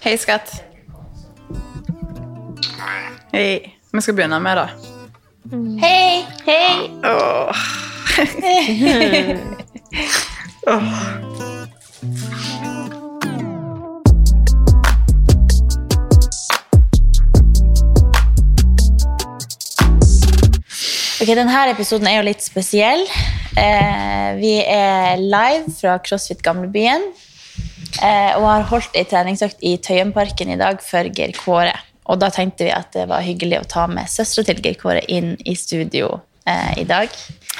Hei, skatt. Hei. Vi skal begynne med da. Hei! Hei! Åh. Åh. Ok, Denne episoden er jo litt spesiell. Eh, vi er live fra CrossFit Gamlebyen og har holdt ei treningsøkt i Tøyenparken i dag for Geir Kåre. Og da tenkte vi at det var hyggelig å ta med søstera til Geir Kåre inn i studio eh, i dag.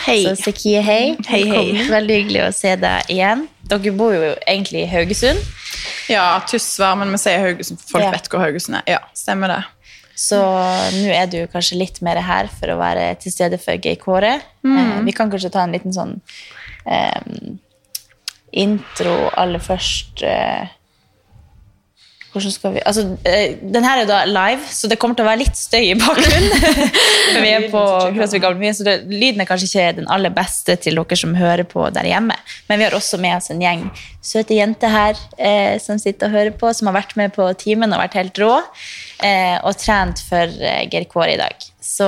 Hei. Så Sekie, hei. Hei, hei. Veldig hyggelig å se deg igjen. Dere bor jo egentlig i Haugesund. Ja, Tysvær, men vi sier Haugesund, for folk Ja. vet hvor Haugesund er. Ja, stemmer det. Så nå er du kanskje litt mer her for å være til stede for Geir Kåre. Eh, vi kan kanskje ta en liten sånn eh, intro aller først. Eh, hvordan skal vi Altså, eh, den her er da live, så det kommer til å være litt støy i bakgrunnen. for vi er på CrossFit Gamlebyen, så det, lyden er kanskje ikke den aller beste til dere som hører på der hjemme. Men vi har også med oss en gjeng søte jenter her eh, som sitter og hører på, som har vært med på timen og vært helt rå. Eh, og trent for Geir Kåre i dag. Så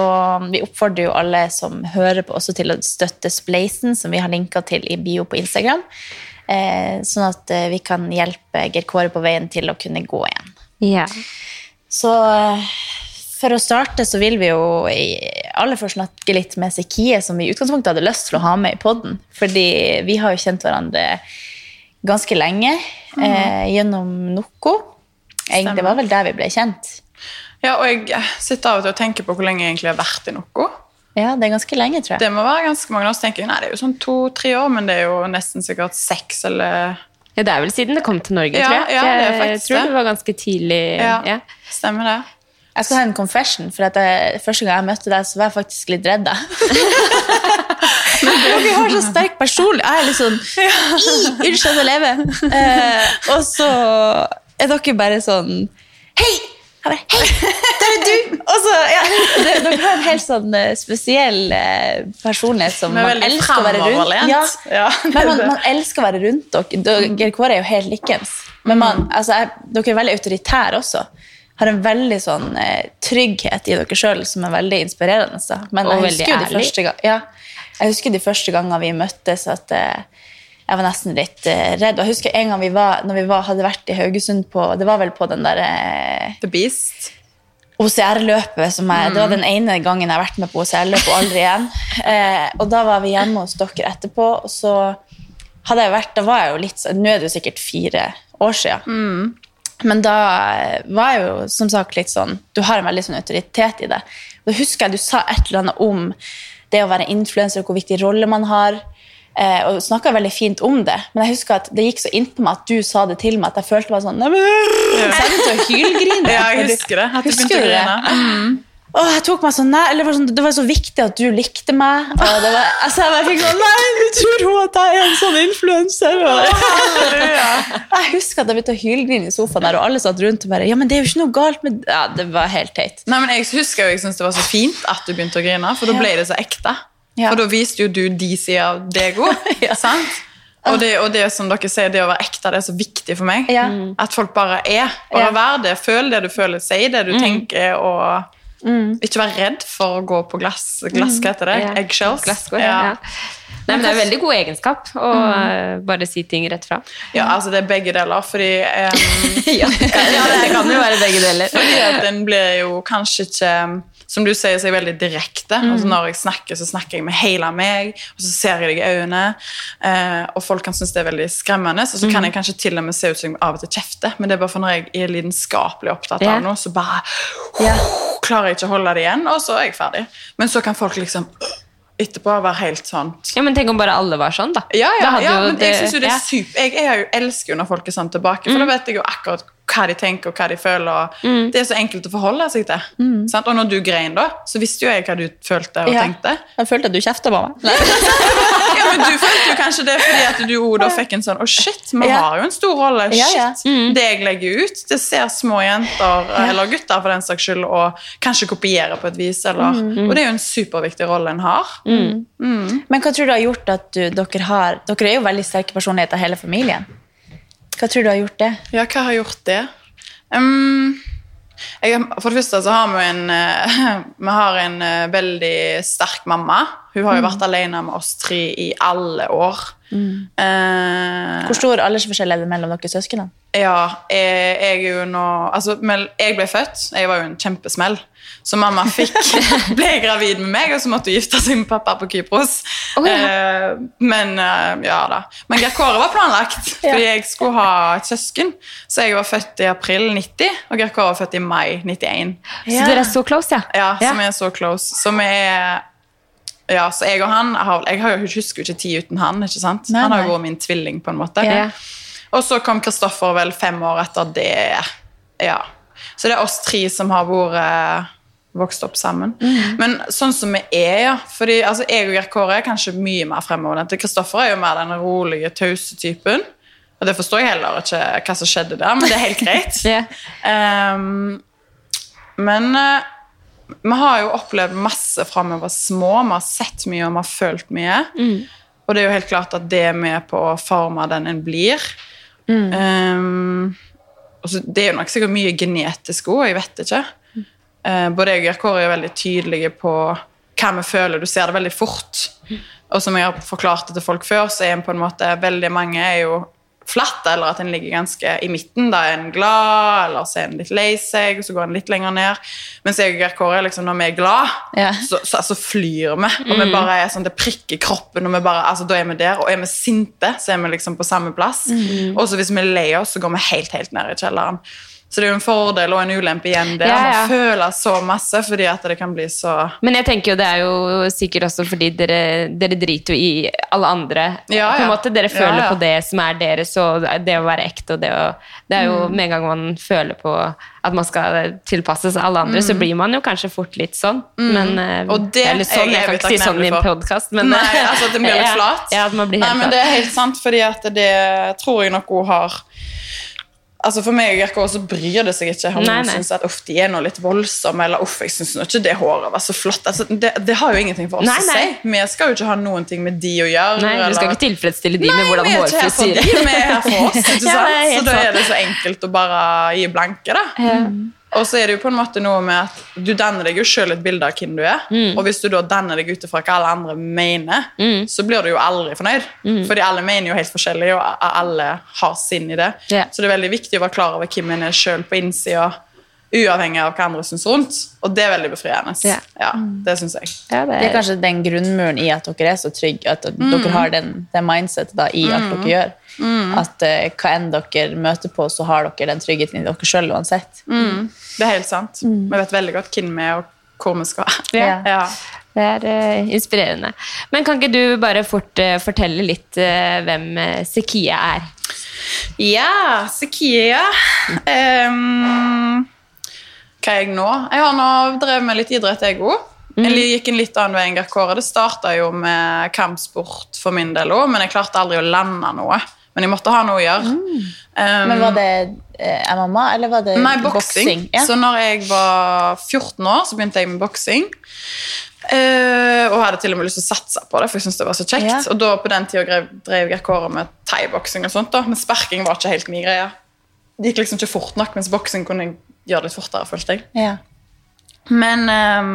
vi oppfordrer jo alle som hører på, også til å støtte Spleisen, som vi har linka til i bio på Instagram. Eh, sånn at eh, vi kan hjelpe Geir Kåre på veien til å kunne gå igjen. Ja. Så eh, for å starte så vil vi jo aller først snakke litt med Sekie, som vi i utgangspunktet hadde lyst til å ha med i podden. Fordi vi har jo kjent hverandre ganske lenge eh, gjennom Noko. Egentlig, det var vel der vi ble kjent. Ja, og jeg sitter av og til og tenker på hvor lenge jeg egentlig har vært i noe. Ja, det er ganske lenge, tror jeg. Det må være ganske mange år, så tenker jeg, nei, det er jo sånn to-tre år, men det er jo nesten sikkert seks eller... ja, det er vel siden det kom til Norge, Ja, tror jeg. ja, det er faktisk jeg tror det. det var ganske tidlig. Ja, Ja. stemmer det. Jeg skal ha en confession, for at jeg, første gang jeg møtte deg, så var jeg faktisk litt redd deg. Dere har så sterk personlig. Jeg er litt sånn «I, Unnskyld å leve. Eh, og så er dere bare sånn Hei! Jeg bare, Hei, der er du! Og så, ja, Dere har en helt sånn eh, spesiell eh, personlighet som man elsker å være rundt. Ja, Ja, men man, man elsker å være rundt dere. Dere- Geir Kåre er jo helt likens. Men man, altså, er, dere er veldig autoritære også. Har en veldig sånn eh, trygghet i dere sjøl som er veldig inspirerende. Så. Men jeg husker, de ærlig. første gang, ja, jeg husker de første gangene vi møttes, at eh, jeg var nesten litt eh, redd. Og jeg husker en gang vi var, når vi var, hadde vært i Haugesund på Det var vel på den der eh, The Beast. OCR-løpet som jeg, Det var den ene gangen jeg har vært med på OCR-løp og aldri igjen. Eh, og da var vi hjemme hos dere etterpå, og så hadde jeg vært Da var jeg jo litt sånn Nå er det jo sikkert fire år siden. Men da eh, var jeg jo som sagt litt sånn Du har en veldig sånn autoritet i det. Og da husker jeg du sa et eller annet om det å være influenser, hvor viktig rolle man har. Eh, og snakka veldig fint om det, men jeg husker at det gikk så innpå meg at du sa det til meg, at jeg følte meg sånn Så jeg begynte å hylgrine. Ja, jeg husker det. At du Husker begynte å grine. Åh, jeg tok meg så nær, eller var, sånn, det var så viktig at du likte meg. Og det var, altså, jeg fikk sånn Nei, du tror hun at jeg er en sånn influenser? Jeg husker at jeg begynte å hylgrine i sofaen der, og alle satt rundt og bare Ja, men det er jo ikke noe galt med Ja, det var helt teit. Nei, men Jeg husker jo, jeg syntes det var så fint at du begynte å grine, for da ble det så ekte. Ja. For da viste jo du de sider av deg òg. Ja. sant? Og det, og det som dere sier, det å være ekte, det er så viktig for meg. Ja. At folk bare er. Bare Ja. vær det. Føl det du føler. Si det du tenker. og Ikke være redd for å gå på glass. Glass, hva heter det? Ja. Eggshells. Glasgow, ja. Nei, men Det er en veldig god egenskap å eh, bare si ting rett fra. Ja, altså det er begge deler, fordi um, ja, det kan jo være begge deler. Fordi at en blir jo kanskje ikke Som du sier, så er jeg veldig direkte. Altså når jeg snakker, så snakker jeg med hele meg, og så ser jeg deg i øynene. Uh, og folk kan synes det er veldig skremmende, og så kan jeg kanskje til og med se ut som jeg av og til kjefter, men det er bare for når jeg er lidenskapelig opptatt Ja. av noe, så bare Ja. klarer jeg ikke å holde det igjen, og så er jeg ferdig. Men så kan folk liksom etterpå være helt sånn Ja, Men tenk om bare alle var sånn, da. ja, ja, da ja men jeg det- synes jo det er ja. super Jeg, jeg, elsker jo når folk er sånn tilbake, for da vet jeg jo akkurat hva de tenker og hva de føler. Mm. Det er så enkelt å forholde seg til. Sant? Og når du grein, da, så visste jo jeg hva du følte og Ja. tenkte. Jeg følte at du kjefta på meg. Ja, men Du følte jo kanskje det fordi at du da fikk en sånn Å, shit, vi Ja. har jo en stor rolle. Shit, Det jeg legger ut, det ser små jenter, eller gutter for den saks skyld, og kanskje kopierer på et vis. Eller, Og det er jo en superviktig rolle en har. Men hva tror du har gjort at du, dere har Dere er jo veldig sterke personligheter, hele familien. Hva tror du har gjort det? Ja, hva har gjort det? Um, jeg, for det første så har vi en eh, Vi har en eh, veldig sterk mamma. Hun har jo vært alene med oss tre i alle år. Eh, Hvor stor aldersforskjell er det mellom dere søsknene? ja, jeg, jeg er jo nå Altså, jeg ble født. Jeg var jo en kjempesmell. Så mamma fikk, ble gravid med meg, og så måtte hun gifte seg med pappa på Kypros. Oh, ja. eh, men eh, ja da. Men Geir Kåre var planlagt, fordi jeg skulle ha et søsken. Så jeg var født i april 90, og Geir Kåre var født i mai 91. Så dere er så close, ja? Ja, så vi er så close. Så vi er ja, så jeg og han Jeg har jo, husker jo ikke tid uten han. ikke sant? Nei, han har jo vært min tvilling, på en måte. Ja. Og så kom Kristoffer vel fem år etter det. Ja. Så det er oss tre som har vært eh, vokst opp sammen. Men sånn som vi er, ja. Fordi altså, jeg og Gerd Kåre er kanskje mye mer fremoverlente. Kristoffer er jo mer den rolige, tause typen. Og det forstår jeg heller ikke hva som skjedde der, men det er helt greit. yeah. um, men eh, vi har jo opplevd masse fra vi var små. Vi har sett mye og vi har følt mye. Og det er jo helt klart at det er med på å forme den en blir. Mm. Um, altså, det er jo nok sikkert mye genetisk òg, jeg vet ikke. Eh, både jeg og Kåre er veldig tydelige på hva vi føler. Du ser det veldig fort. Og som jeg har forklart det til folk før, så er en på en måte veldig mange er jo flatt, eller at en ligger ganske i midten. Da er en glad, eller så er en litt lei seg, og så går en litt lenger ned. Mens jeg og Geir Kåre, liksom, når vi er glad, Ja. så, så altså, flyr vi. Og vi bare er sånn, det prikker kroppen, og vi bare, altså, da er vi der. Og er vi sinte, så er vi liksom på samme plass. Og så hvis vi er lei oss, så går vi helt, helt ned i kjelleren. Så det er jo en fordel og en ulempe igjen det. Ja, ja. Man føler så masse, fordi at det kan bli så Men jeg tenker jo det er jo sikkert også fordi dere, dere driter jo i alle andre. Ja, På en måte Dere føler på det som er deres, og det å være ekte. og Det, å, det er jo Mm. med en gang man føler på at man skal tilpasse seg alle andre, så blir man jo kanskje fort litt sånn. Men eh, Mm. Det eller sånn, er jeg jeg kan ikke si sånn i en podkast, men Nei, altså at det blir litt flat. Ja, at man blir Nei, men det er helt sant, fordi at det tror jeg nok hun har Altså For meg og Gerd Kåre så bryr det seg ikke om Nei, nei. syns at uff, de er noe litt voldsomme, eller uff, jeg syns ikke det håret var så flott. Altså, det, det har jo ingenting for oss Nei, å si. Vi skal jo ikke ha noen ting med de å gjøre. Nei, Du skal eller- ikke tilfredsstille de med hvordan vi er ikke her for de, vi er her for oss. Ikke sant? Ja, er så da er det så enkelt å bare gi blanke, da. Og så er det jo på en måte noe med at du danner deg jo sjøl et bilde av hvem du er. Mm. Og hvis du da danner deg ut ifra hva alle andre mener, så blir du jo aldri fornøyd. Mm. Fordi alle mener jo helt forskjellig, og alle har sin i det. Yeah. Så det er veldig viktig å være klar over hvem en er sjøl på innsida, uavhengig av hva andre syns rundt. Og det er veldig befriende. Ja. Ja, det synes jeg. Ja, det Det er kanskje den grunnmuren i at dere er så trygge, at dere har den, det mindsetet da, i alt dere gjør. At uh, hva enn dere møter på, så har dere den tryggheten i dere sjøl uansett. Det er helt sant. Vi vet veldig godt hvem vi er, og hvor vi skal. Ja. Ja. Det er uh, inspirerende. Men kan ikke du bare fort uh, fortelle litt hvem uh, Sekia er? Ja, Sekia. Um, hva er jeg nå? Jeg har nå drevet med litt idrett, jeg òg. Jeg gikk en litt annen vei enn Gerd Kåre. Det starta jo med kampsport for min del òg, men jeg klarte aldri å lande noe. Men jeg måtte ha noe å gjøre. Ehm, Men var det eh, MMA, eller var det Nei, boksing. Ja. Så når jeg var 14 år, så begynte jeg med boksing. Uh, og hadde til og med lyst til å satse på det, for jeg syntes det var så kjekt. Ja. Og da på den tida drev, drev jeg kåret med thaiboksing og sånt, da. Men sparking var ikke helt min greie. Det gikk liksom ikke fort nok, mens boksing kunne jeg gjøre litt fortere, følte jeg. Ja. Men um,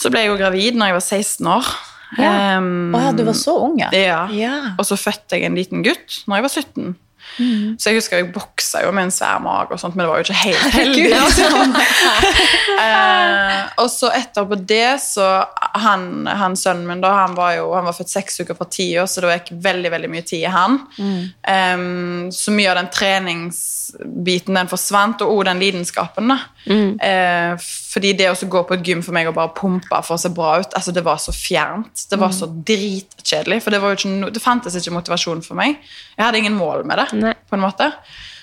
så ble jeg jo gravid når jeg var 16 år. Ja. Um, oh, ja, du var så ung, ja. ja. Ja. Og så fødte jeg en liten gutt når jeg var 17. Så jeg husker jeg boksa jo med en svær mage, og sånt, men det var jo ikke helt heldig. liksom. eh, og så etterpå det, så han, han sønnen min da, han var jo han var født seks uker fra år, så det gikk veldig veldig mye tid i han. Em, så mye av den treningsbiten den forsvant, og også den lidenskapen. da. Eh, fordi det å gå på et gym for meg og bare pumpe for å se bra ut, altså det var så fjernt. Det var så dritkjedelig, for det, var jo ikke no, det fantes ikke motivasjon for meg. Jeg hadde ingen mål med det, Nei. på en måte.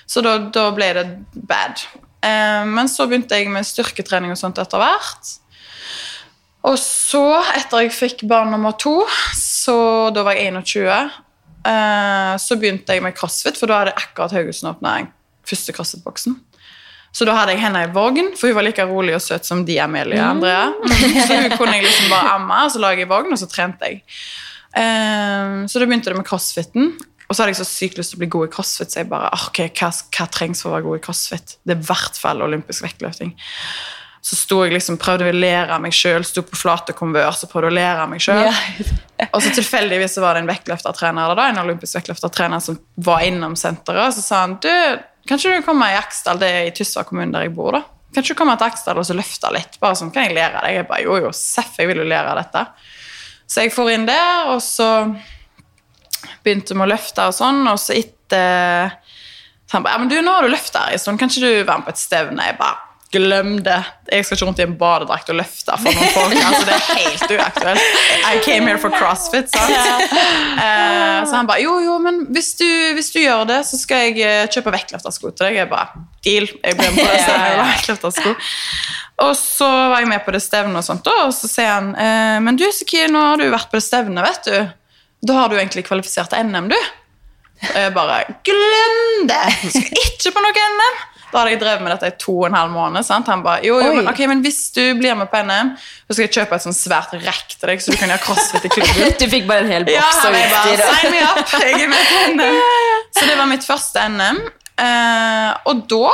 Så da, da ble det bad. Eh, men så begynte jeg med styrketrening og sånt etter hvert. Og så, etter jeg fikk barn nummer to, så da var jeg 21, eh, så begynte jeg med crossfit, for da hadde akkurat Haugesund åpna første crossfit-boksen. Så da hadde jeg henne i vogn, for hun var like rolig og søt som de Amelie og Andrea. Så hun kunne jeg liksom bare amme, og så la jeg i vogn, og så trente jeg. Um, så da begynte det med crossfiten. Og Og så hadde jeg så sykt lyst til å bli god i crossfit, så jeg bare ah, ok, hva, hva trengs for å være god i crossfit? Det er i hvert fall olympisk vektløfting. Så sto jeg liksom, prøvde å lære meg sjøl, sto på flate konvers og prøvde å lære meg sjøl. Og så tilfeldigvis så var det en vektløftertrener da, en olympisk vektløftertrener som var innom senteret, og så sa han du, kan ikke du kommer i Aksdal, det er i Tysvær kommune der jeg bor, da? Kanskje du kommer til Aksdal og så løfter litt? Bare sånn, kan jeg lære deg? Jeg bare, jo, jo, seff, jeg vil jo lære dette. Så jeg for inn der, og så begynte med å løfte og sånn, og så etter så han bare, ja, men du, nå har du løfta her en stund, kan ikke du være med på et stevne? Jeg bare, glem det. Jeg skal ikke rundt i en badedrakt og løfte for noen folk. altså Det er helt uaktuelt. I came here for crossfit, sant? Eh, så han bare, jo, jo, men hvis du, hvis du gjør det, så skal jeg eh, kjøpe vektløftersko til deg. Jeg bare, deal. Jeg ble med på det med vektløftersko. Og så var jeg med på det stevnet, og sånt, og så sier han eh, men du, Siki, nå har du vært på det stevnet, vet du. Da har du egentlig kvalifisert til NM, du. Og jeg bare Glem det! Jeg skal ikke på noe NM! Da hadde jeg drevet med dette i to og en halv måned. sant? Han bare, jo, jo, men, ok, men hvis du blir med på NM, så skal jeg kjøpe et sånn svært rekk til deg, så du kan gjøre crossfit i klubben. Du fikk bare en hel boks ja, bare, utstyr. sign me up, jeg er med på NM. Så det var mitt første NM. Eh, og da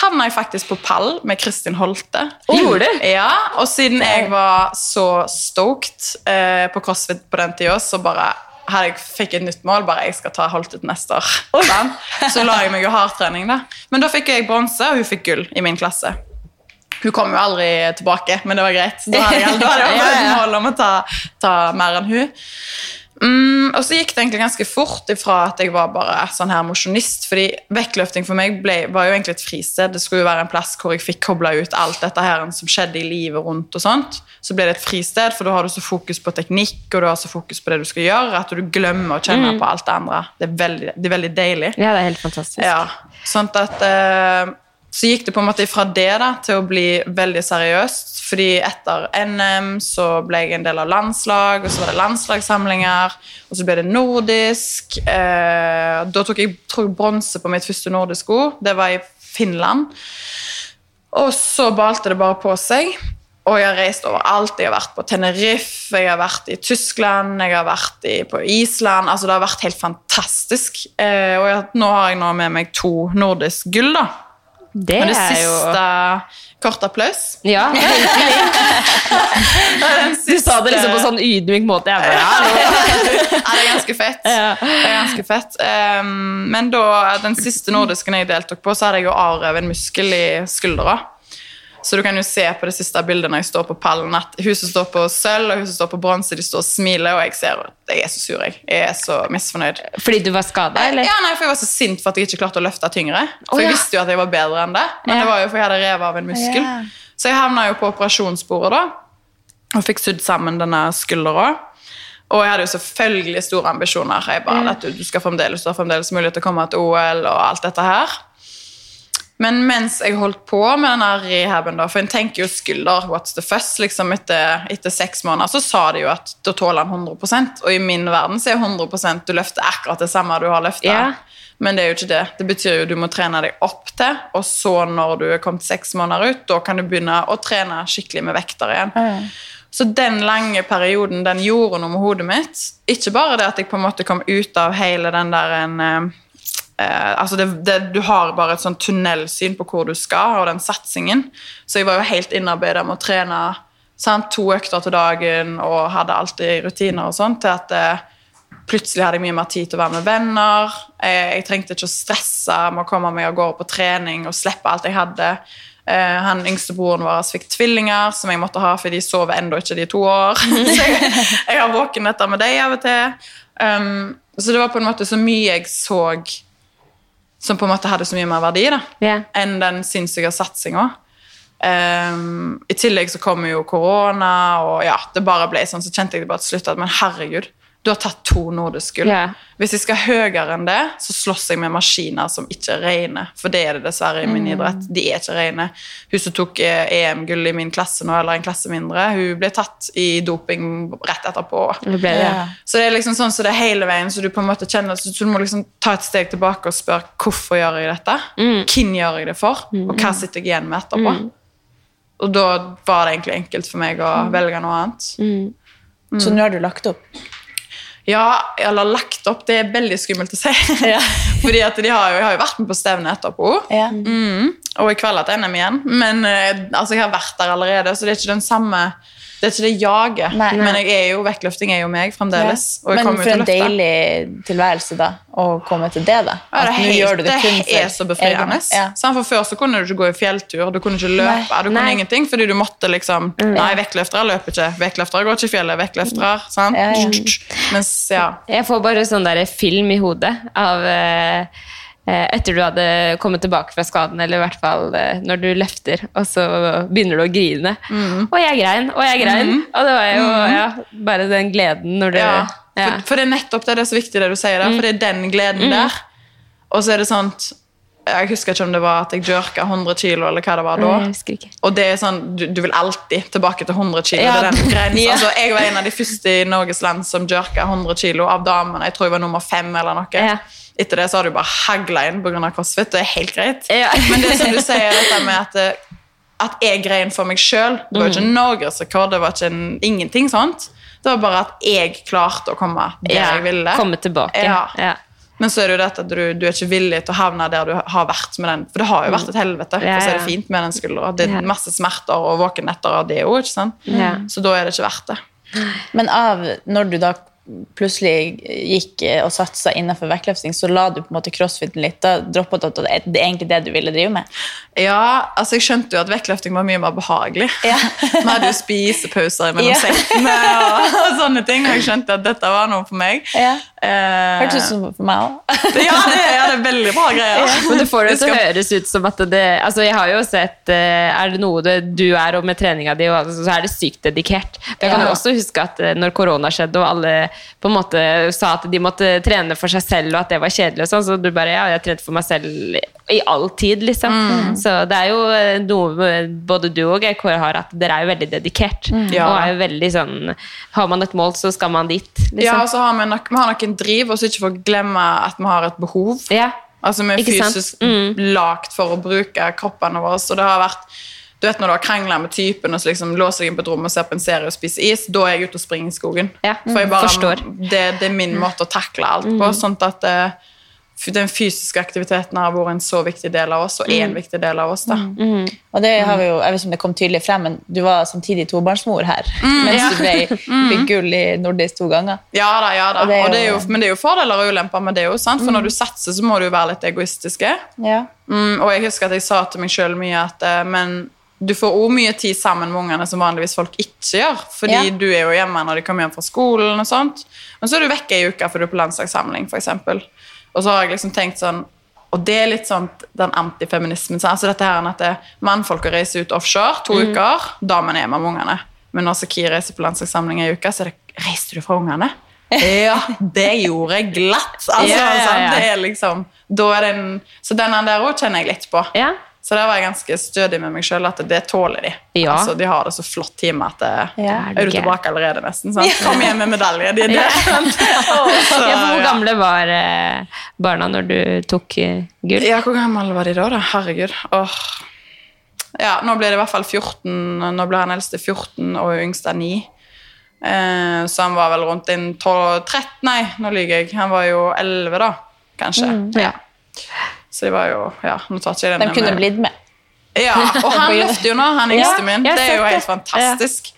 havna jeg faktisk på pall med Kristin Holte. Gjorde du? Ja, og siden jeg var så stoked eh, på crossfit på den tida, så bare hadde jeg fikk et nytt mål, bare jeg skal ta Holte ut neste år. Sånn. Så la jeg meg jo hardtrening da. Men da fikk jeg bronse, og hun fikk gull i min klasse. Hun kom jo aldri tilbake, men det var greit. Da hadde jeg, da hadde jeg mål om å ta, ta mer enn hun. Mm, og så gikk det egentlig ganske fort ifra at jeg var bare sånn her mosjonist. fordi vektløfting for meg ble, var jo egentlig et fristed. Det skulle jo være en plass hvor jeg fikk kobla ut alt dette her som skjedde i livet rundt. og sånt. Så ble det et fristed, for da har du så fokus på teknikk og du har så fokus på det du skal gjøre, at du glemmer å kjenne på alt det andre. Det er veldig, det er veldig deilig. Ja, det er helt fantastisk. Ja, sånn at eh, Så gikk det på en måte fra det da, til å bli veldig seriøst. fordi etter NM så ble jeg en del av landslag, og så var det landslagssamlinger. Og så ble det nordisk. Eh, da tok jeg jeg, bronse på mitt første nordisk ord. Det var i Finland. Og så balte det bare på seg. Og jeg har reist overalt. Jeg har vært på Tenerife, jeg har vært i Tyskland, jeg har vært i, på Island. Altså, det har vært helt fantastisk. Eh, og jeg, nå har jeg nå med meg to nordisk gull, da. Det Og det er jo siste Kort applaus. Ja, Du sa det liksom på sånn ydmyk måte. Jeg bare, ja, det er ganske fett. Det er ganske fett. Um, men da, den siste nordisken jeg deltok på, så hadde jeg jo arrevet en muskel i skuldra. Så du kan jo se på det siste bildet når jeg står på pallen, at hun som står på sølv og hun som står på bronse, de står og smiler, og jeg ser at jeg er så sur. Jeg, jeg er så misfornøyd. Fordi du var skada, eller? Ja, nei, for Jeg var så sint for at jeg ikke klarte å løfte tyngre. For oh, ja. Jeg visste jo at jeg var bedre enn det, men Ja. det var jo for jeg hadde revet av en muskel. Ja. Så jeg havna jo på operasjonsbordet da, og fikk sydd sammen denne skuldra. Og jeg hadde jo selvfølgelig store ambisjoner. Jeg bare, at du, du skal fremdeles, du har fremdeles mulighet til å komme til OL og alt dette her. Men mens jeg holdt på med denne rehaben, da, for en tenker jo skulder, what's the fuss, liksom etter, etter seks måneder, så sa de jo at da tåler han 100% og i min verden så er 100% du løfter akkurat det samme du har løfta. Yeah. Men det er jo ikke det. Det betyr jo du må trene deg opp til, og så når du er kommet seks måneder ut, da kan du begynne å trene skikkelig med vekter igjen. Så den lange perioden den gjorde noe med hodet mitt. Ikke bare det at jeg på en måte kom ut av hele den der en, eh, eh, altså det, det, Du har bare et sånn tunnelsyn på hvor du skal, og den satsingen. Så jeg var jo helt innarbeida med å trene sant? to økter til dagen og hadde alltid rutiner og sånn, til at eh, plutselig hadde jeg mye mer tid til å være med venner. Jeg, jeg trengte ikke å stresse med å komme meg av gårde på trening og slippe alt jeg hadde. Eh, han yngste broren vår fikk tvillinger, som jeg måtte ha, for de sover ennå ikke de to år. så jeg, har våkennetter med dem av og til. Um, så det var på en måte så mye jeg så som på en måte hadde så mye mer verdi da, yeah. enn den sinnssyke satsinga. Um, I tillegg så kommer jo korona, og ja, det bare ble sånn, så kjente jeg det bare til slutt at men herregud, du har tatt to nordisk gull. Ja. Hvis jeg skal høyere enn det, så slåss jeg med maskiner som ikke er rene. For det er det dessverre i min idrett. De er ikke rene. Hun som tok eh, EM-gull i min klasse nå, eller en klasse mindre, hun ble tatt i doping rett etterpå. Det ble det. Ja. Så det er liksom sånn så det er hele veien, så du på en måte kjenner så du må liksom ta et steg tilbake og spørre hvorfor gjør jeg dette? Hvem gjør jeg det for? Og hva sitter jeg igjen med etterpå? Og da var det egentlig enkelt for meg å velge noe annet. Så nå har du lagt opp? Ja, eller lagt opp. Det er veldig skummelt å si. Ja. Fordi at de har jo, jeg har jo vært med på stevnet etterpå. Ja. Mm, og jeg har jeg NM igjen. Men eh, altså, jeg har vært der allerede, så det er ikke den samme Det er ikke det jaget. Nei. Men jeg er jo, vektløfting er jo meg fremdeles. Og jeg Men for til en deilig tilværelse, da, å komme til det, da. Ja, det, At er nå helt, gjør du det, kun for er så befriende. Ja. For Før så kunne du ikke gå i fjelltur, du kunne ikke løpe, Nei. du kunne Nei. ingenting, fordi du måtte liksom Nei, vektløftere løper ikke. Vektløftere går ikke i fjellet. Vektløftere, sant? Ja, ja. Mens, ja. Jeg får bare sånn derre film i hodet av eh, etter du hadde kommet tilbake fra skaden, eller i hvert fall eh, når du løfter, og så begynner du å grine. Mm. Og jeg grein, og jeg grein. Og det var jo ja, bare den gleden når du ja. ja. For, for det er nettopp det, det er så viktig det du sier der, for det er den gleden der. Og så er det sånn Jeg husker ikke om det var at jeg jerka 100 kilo, eller hva det var da. Nei. Og det er sånn, du, du vil alltid tilbake til 100 kilo. Det er den. Ja. Altså, jeg var en av de første i Norges land som jerka 100 kilo av damene. Jeg tror jeg var nummer fem eller noe. Ja. Etter det så har du bare hagla inn pga. crossfit. Det er helt greit. Ja. Men det som du sier, dette med at, eh, at jeg grein for meg sjøl Det var ikke en norgesrekord, det var ikke en, ingenting sånt. Det var bare at jeg klarte å komme der Ja, jeg ville. Komme tilbake. Ja. Ja. Men så er det jo dette at du, du er ikke villig til å havne der du har vært med den. For det har jo vært et helvete. Ja, for så er det fint med den skuldra. Det er masse smerter og våkenetter og det òg? Ja. Så da er det ikke verdt det. Men av når du da plutselig gikk eh, og satsa innenfor vektløfting, så la du på en måte crossfiten litt. Da droppet du at det det er egentlig det du ville drive med. Ja, altså jeg skjønte jo at vektløfting var mye mer behagelig. Ja. Vi hadde jo spisepauser mellom Ja. settene og, og sånne ting. Og jeg skjønte at dette var noe for meg. Ja. Eh, Hørtes ut som for meg òg. ja, det, ja, det er veldig bra greier. Men du får det til å høres ut som at det Altså, jeg har jo sett eh, Er det noe det, du er, og med treninga di, altså, så er det sykt dedikert. Jeg kan Ja. jo også huske at eh, når korona skjedde, og alle på en måte sa at de måtte trene for seg selv, og at det var kjedelig, og sånn, så du bare Ja, jeg har trent for meg selv i all tid, liksom. Mm. Så det er jo noe både du og GK har, at dere er jo veldig dedikert. Mm. Ja. Og er jo veldig sånn Har man et mål, så skal man dit, liksom. Ja, og så har vi, nok, vi har noen driv, og så ikke for å glemme at vi har et behov. Ja. Altså Vi er fysisk lagt for å bruke kroppene våre. Så det har vært du vet Når du har krangla med typen og så liksom låser deg inn på et rom og ser på en serie og spiser is, da er jeg ute og springer i skogen. Ja, For jeg bare, forstår. det, det er min måte å takle alt på. Sånn at eh, den fysiske aktiviteten har vært en så viktig del av oss, og er en viktig del av oss. da. Og det har vi jo, jeg vet ikke om det kom tydelig frem, men du var samtidig tobarnsmor her. mens ja. du ble, fikk gull i nordisk to ganger. Ja da, ja da. Og det er Og det er jo, men det er jo fordeler og ulemper med det. òg. For når du satser, så må du jo være litt egoistiske. Ja. Mm, og jeg husker at jeg sa til meg sjøl mye at eh, men du får òg mye tid sammen med ungene som vanligvis folk ikke gjør. Fordi Ja. du er jo hjemme når de kommer hjem fra skolen, og sånt. Men så er du vekke ei uke for du er på landslagssamling, f.eks. Og så har jeg liksom tenkt sånn Og det er litt sånn den antifeminismen. Så, Altså dette her at det, Mannfolka reiser ut offshore to uker, damene er med ungene. Men når Saki reiser på landslagssamling ei uke, så er det Reiste du fra ungene? Ja, det gjorde jeg glatt! Altså, Ja, ja. Det er liksom da er den, Så denne der òg kjenner jeg litt på. ja. Så der var jeg ganske stødig med meg sjøl, at det tåler de. Ja. Altså, de har det så flott hjemme at det, Ja. Er du tilbake allerede, nesten? Sant? Kom hjem med medalje. De er der. Så, Ja, hvor gamle var eh, barna når du tok eh, gull? Ja, hvor gamle var de da? da? Herregud. Åh. Ja, nå ble det i hvert fall 14. Nå ble han eldste 14, og yngste 9. Eh, så han var vel rundt inn 12, 13 Nei, nå lyver jeg. Han var jo 11, da, kanskje. ja. Så de var jo Ja, nå tar ikke jeg den De kunne med- blitt med. Ja, og han løfter jo nå, han yngste Ja, min. Det er jo helt fantastisk.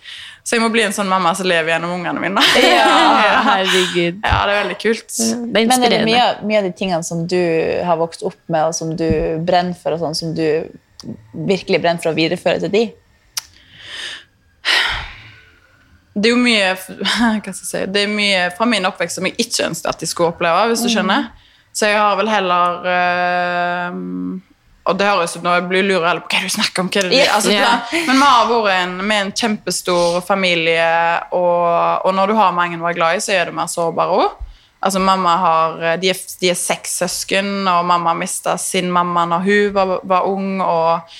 Så jeg må bli en sånn mamma som lever gjennom ungene mine. Ja, herregud. Ja, det er veldig kult. Det er Men er det mye, mye av de tingene som du har vokst opp med, og som du brenner for, og sånn, som du virkelig brenner for å videreføre til de? Det er jo mye hva skal jeg si, det er mye fra min oppvekst som jeg ikke ønsket at de skulle oppleve. hvis du skjønner. Så jeg har vel heller øh, Og det høres ut nå, jeg blir lurer heller på hva du snakker om. det altså, Ja. Men vi har vært en, med en kjempestor familie, og, og når du har mange du er glad i, så er du mer sårbar òg. Altså, mamma har, de, er, de er seks søsken, og mamma mista sin mamma når hun var, var ung. og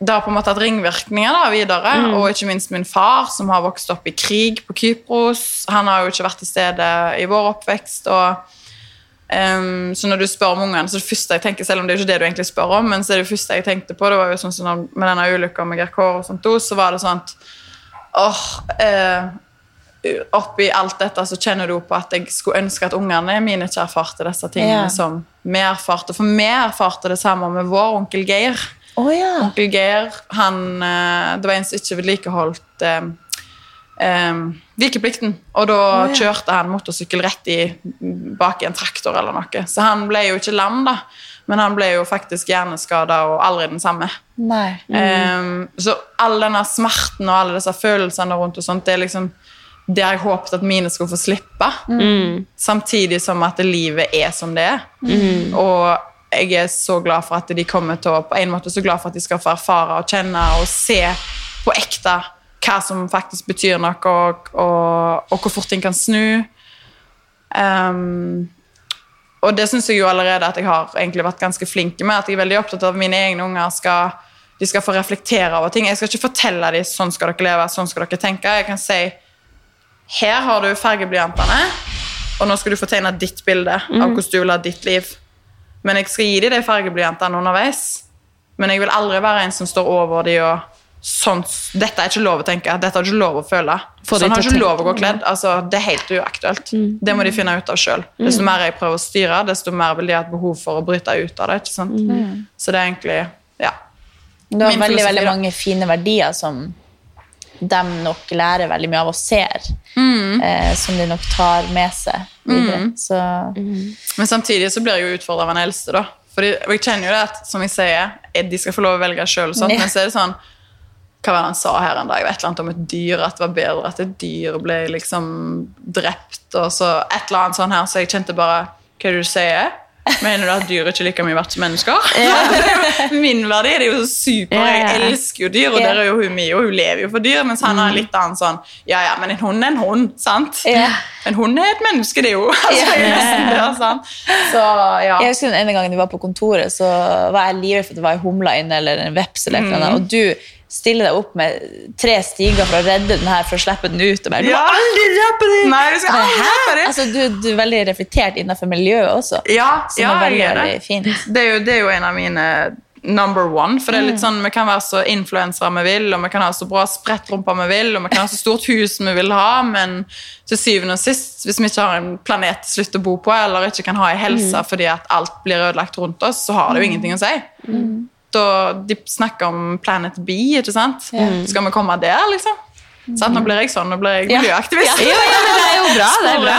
det har på en måte hatt ringvirkninger da, videre. Og ikke minst min far, som har vokst opp i krig på Kypros. Han har jo ikke vært til stede i vår oppvekst. og ehm, Så når du spør om ungene, så det første jeg tenker, selv om det er ikke det du egentlig spør om, men så er det første jeg tenkte på, det var jo sånn som med denne ulykka med GRK og sånt, så var det sånn åh, eh, oppi alt dette så kjenner du på at jeg skulle ønske at ungene mine ikke erfarte disse tingene Ja. som vi erfarte. For vi erfarte det samme med vår onkel Geir. Oh, ja. Onkel Geir, han, eh, det var en som ikke vedlikeholdt eh, eh, vikeplikten. Og da ja. kjørte han motorsykkel rett i, bak i en traktor eller noe. Så han ble jo ikke lam, da. Men han ble jo faktisk hjerneskada og aldri den samme. Nei. Um, så all denne smerten og alle disse følelsene rundt og sånt, det er liksom det har jeg håpet at mine skulle få slippe. Samtidig som at livet er som det er. Og jeg er så glad for at de kommer til å På en måte så glad for at de skal få erfare og kjenne og se på ekte hva som faktisk betyr noe, og, og, og hvor fort ting kan snu. Um, og det syns jeg jo allerede at jeg har egentlig vært ganske flink med. At jeg er veldig opptatt av at mine egne unger skal, de skal få reflektere over ting. Jeg skal ikke fortelle dem sånn skal dere leve, sånn skal dere tenke. Jeg kan si her har du fargeblyantene, og nå skal du få tegne ditt bilde av hvordan du vil ha ditt liv. Men jeg skal gi dem de fargeblyantene underveis. Men jeg vil aldri være en som står over dem og sånn, Dette er ikke lov å tenke, dette har du ikke lov å føle. Få sånn har du ikke lov å gå kledd. Altså, det er helt uaktuelt. Det må de finne ut av sjøl. Desto mer jeg prøver å styre, desto mer vil de ha et behov for å bryte ut av det. ikke sant? Så det er egentlig Ja. Du har veldig, veldig mange fine verdier som de nok lærer veldig mye av og ser. Mm. Eh, som de nok tar med seg videre. Så Men samtidig så blir jeg jo utfordra av den eldste, da. Fordi, og jeg kjenner jo det at, som jeg sier, de skal få lov å velge sjøl, Ja. men så er det sånn Hva var det han sa her en dag? Et eller annet om et dyr, at det var bedre at et dyr ble liksom drept, og så et eller annet sånn her, så jeg kjente bare Hva er det du sier? Mener du at dyr ikke er like mye verdt som mennesker? Er Min verdi det er jo super. Ja, ja. Jeg elsker jo dyr, og Ja. der er jo hun mye, og hun lever jo for dyr, mens han har litt annen sånn Ja, ja, men en hund er en hund, sant? Ja. En hund er et menneske, det er jo. Altså, det, sant? Så ja. Jeg husker den ene gangen vi var på kontoret, så var jeg livredd for at det var en humle inne eller en veps. eller et Mm. Og du stiller deg opp med tre stiger for å redde den her for å slippe den ut. Og bare, du Ja. må aldri drepe den! Nei, du skal aldri drepe det. Altså, du, du er veldig reflektert innenfor miljøet også. Ja, Som ja er veldig, jeg veldig det. fint. Det er, jo, det er jo en av mine number one. For det er litt sånn, Vi kan være så influensere vi vil, og vi kan ha så bra sprettrumper vi vil, og vi kan ha så stort hus vi vil ha, men til syvende og sist, hvis vi ikke har en planet til slutt å bo på, eller ikke kan ha ei helse fordi at alt blir ødelagt rundt oss, så har det jo ingenting å si. Da, de snakker om Planet B, ikke sant? Skal vi komme der, liksom? Sånn, Nå blir jeg sånn, nå blir jeg miljøaktivist. Ja. ja, men det er jo bra. Det er bra.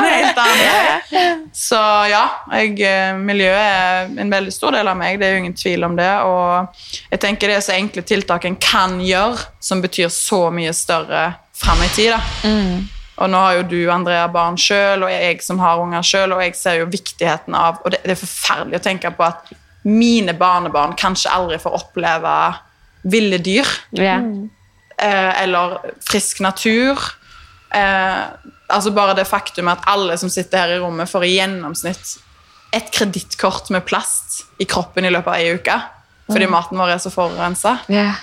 Så ja, jeg, eh, miljøet er en veldig stor del av meg, det er jo ingen tvil om det. Og jeg tenker det er så enkle tiltak en kan gjøre, som betyr så mye større fram i tid. da. Og nå har jo du, Andrea, barn sjøl, og jeg som har unger sjøl, og jeg ser jo viktigheten av Og det, det er forferdelig å tenke på at mine barnebarn kanskje aldri får oppleve ville dyr Ja. eh, eller frisk natur. Eh, altså bare det faktum at alle som sitter her i rommet, får i gjennomsnitt et kredittkort med plast i kroppen i løpet av ei uke. Fordi maten vår er så forurensa. Ja.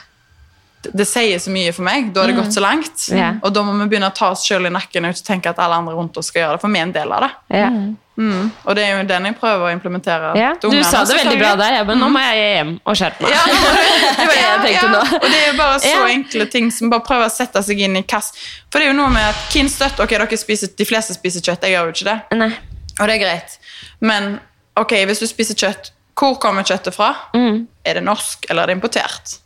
Det, sier så mye for meg. Da har det gått så langt. Yeah. Og da må vi begynne å ta oss sjøl i nakken og ikke tenke at alle andre rundt oss skal gjøre det. For vi er en del av det. Yeah. Mm. Og det er jo den jeg prøver å implementere. Yeah. Du sa det veldig bra der, ja, men nå må jeg hjem og skjerpe meg. Ja, det var det jeg tenkte nå. Og det er jo bare så enkle ting som bare prøver å sette seg inn i kass. For det er jo noe med at hvem støtter Ok, dere spiser, de fleste spiser kjøtt, jeg gjør jo ikke det. Nei. Og det er greit. Men ok, hvis du spiser kjøtt, hvor kommer kjøttet fra? Mm. Er det norsk, eller er det importert?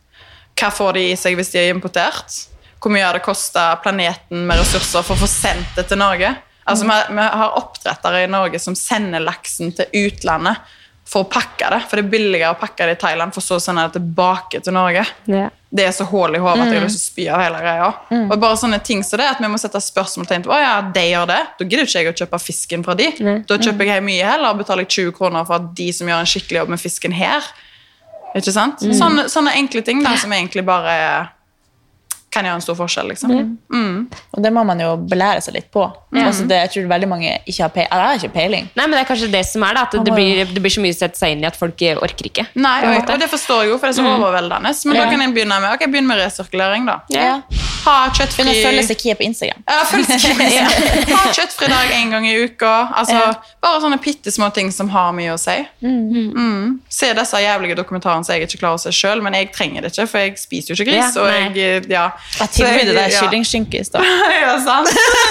Hva får de i seg hvis de er importert? Hvor mye har det kosta planeten med ressurser for å få sendt det til Norge? Altså, vi, vi har oppdrettere i Norge som sender laksen til utlandet for å pakke det. For det er billigere å pakke det i Thailand, for så å sende det tilbake til Norge. Yeah. Det er så hull i hodet at jeg har lyst til å spy av hele greia. Og bare sånne ting som det, at vi må sette spørsmålstegn ved ja, de gjør det. Da gidder ikke jeg å kjøpe fisken fra de. Mm. Da kjøper jeg mye heller og betaler 20 kroner for at de som gjør en skikkelig jobb med fisken her. Ikke sant? Sånne, sånne enkle ting da, som egentlig bare kan gjøre en stor forskjell. liksom. Og det må man jo belære seg litt på. Altså det, jeg tror veldig mange ikke har peiling. Jeg har ikke peiling. Nei, men det er kanskje det som er da, at det blir, det blir så mye å sette seg inn i at folk orker ikke. Nei, og, og det forstår jeg jo, for det er så overveldende. Men da kan jeg begynne med ok, begynne med resirkulering. da. Ja. Ha Begynn kjøttfri å følge Sekia på Instagram. ja, følg Sekia. Ha kjøttfri dag en gang i uka. Altså, Ja. Bare sånne bitte små ting som har mye å si. Mm. Se disse jævlige dokumentarene som jeg ikke klarer å se sjøl, men jeg trenger det ikke, for jeg spiser jo ikke gris. Ja, og jeg, ja. Jeg tilbyr det ja. kyllingskinke i stad. Ja, sant?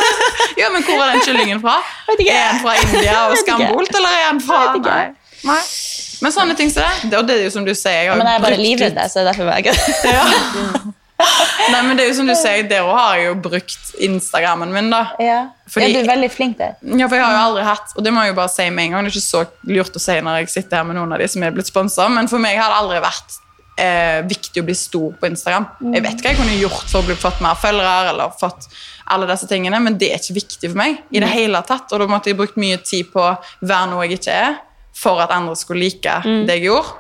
ja, men hvor er den kyllingen fra? Er den fra India og skambolt, eller er den fra Nei. Nei. Men sånne ting som det, det, og det er jo som du sier jeg har Men jeg er bare livredd, så det er derfor jeg Ja. Nei, men det er jo som du sier, der òg har jeg jo brukt Instagrammen min, da. ja. Fordi- ja, du er veldig flink der. Ja, for jeg har jo aldri hatt, og det må jeg jo bare si med en gang, det er ikke så lurt å si når jeg sitter her med noen av de som er blitt sponset, men for meg har det aldri vært eh, viktig å bli stor på Instagram. Jeg vet hva jeg kunne gjort for å bli fått mer følgere, eller fått alle disse tingene, men det er ikke viktig for meg i det hele tatt, og da måtte jeg brukt mye tid på å være noe jeg ikke er, for at andre skulle like det jeg gjorde.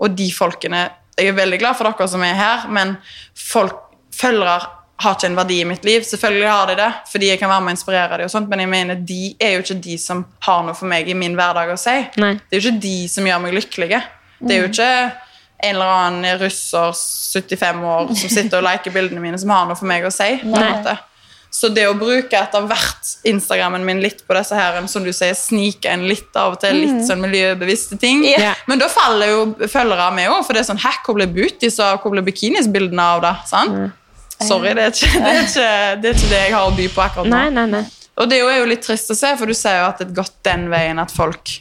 Og de folkene, jeg er veldig glad for dere som er her, men folk, følgere har ikke en verdi i mitt liv. Selvfølgelig har de det, fordi jeg kan være med og inspirere dem, og sånt, men jeg mener de er jo ikke de som har noe for meg i min hverdag å si. Nei. Det er jo ikke de som gjør meg lykkelige. Det er jo ikke en eller annen russer 75 år som sitter og liker bildene mine, som har noe for meg å si. Nei. Så det å bruke etter hvert Instagrammen min litt på disse her, som du sier, snike en litt av og til, litt sånn miljøbevisste ting. yeah. Men da faller jo følgere med òg, for det er sånn Hæ, hvor ble booties og hvor ble bikinisbildene av det? Sant? Sorry, det er, ikke, det, er ikke, det er ikke det jeg har å by på akkurat nå. Nei, nei, nei. Og det er jo- er jo litt trist å se, for du ser jo at det har gått den veien at folk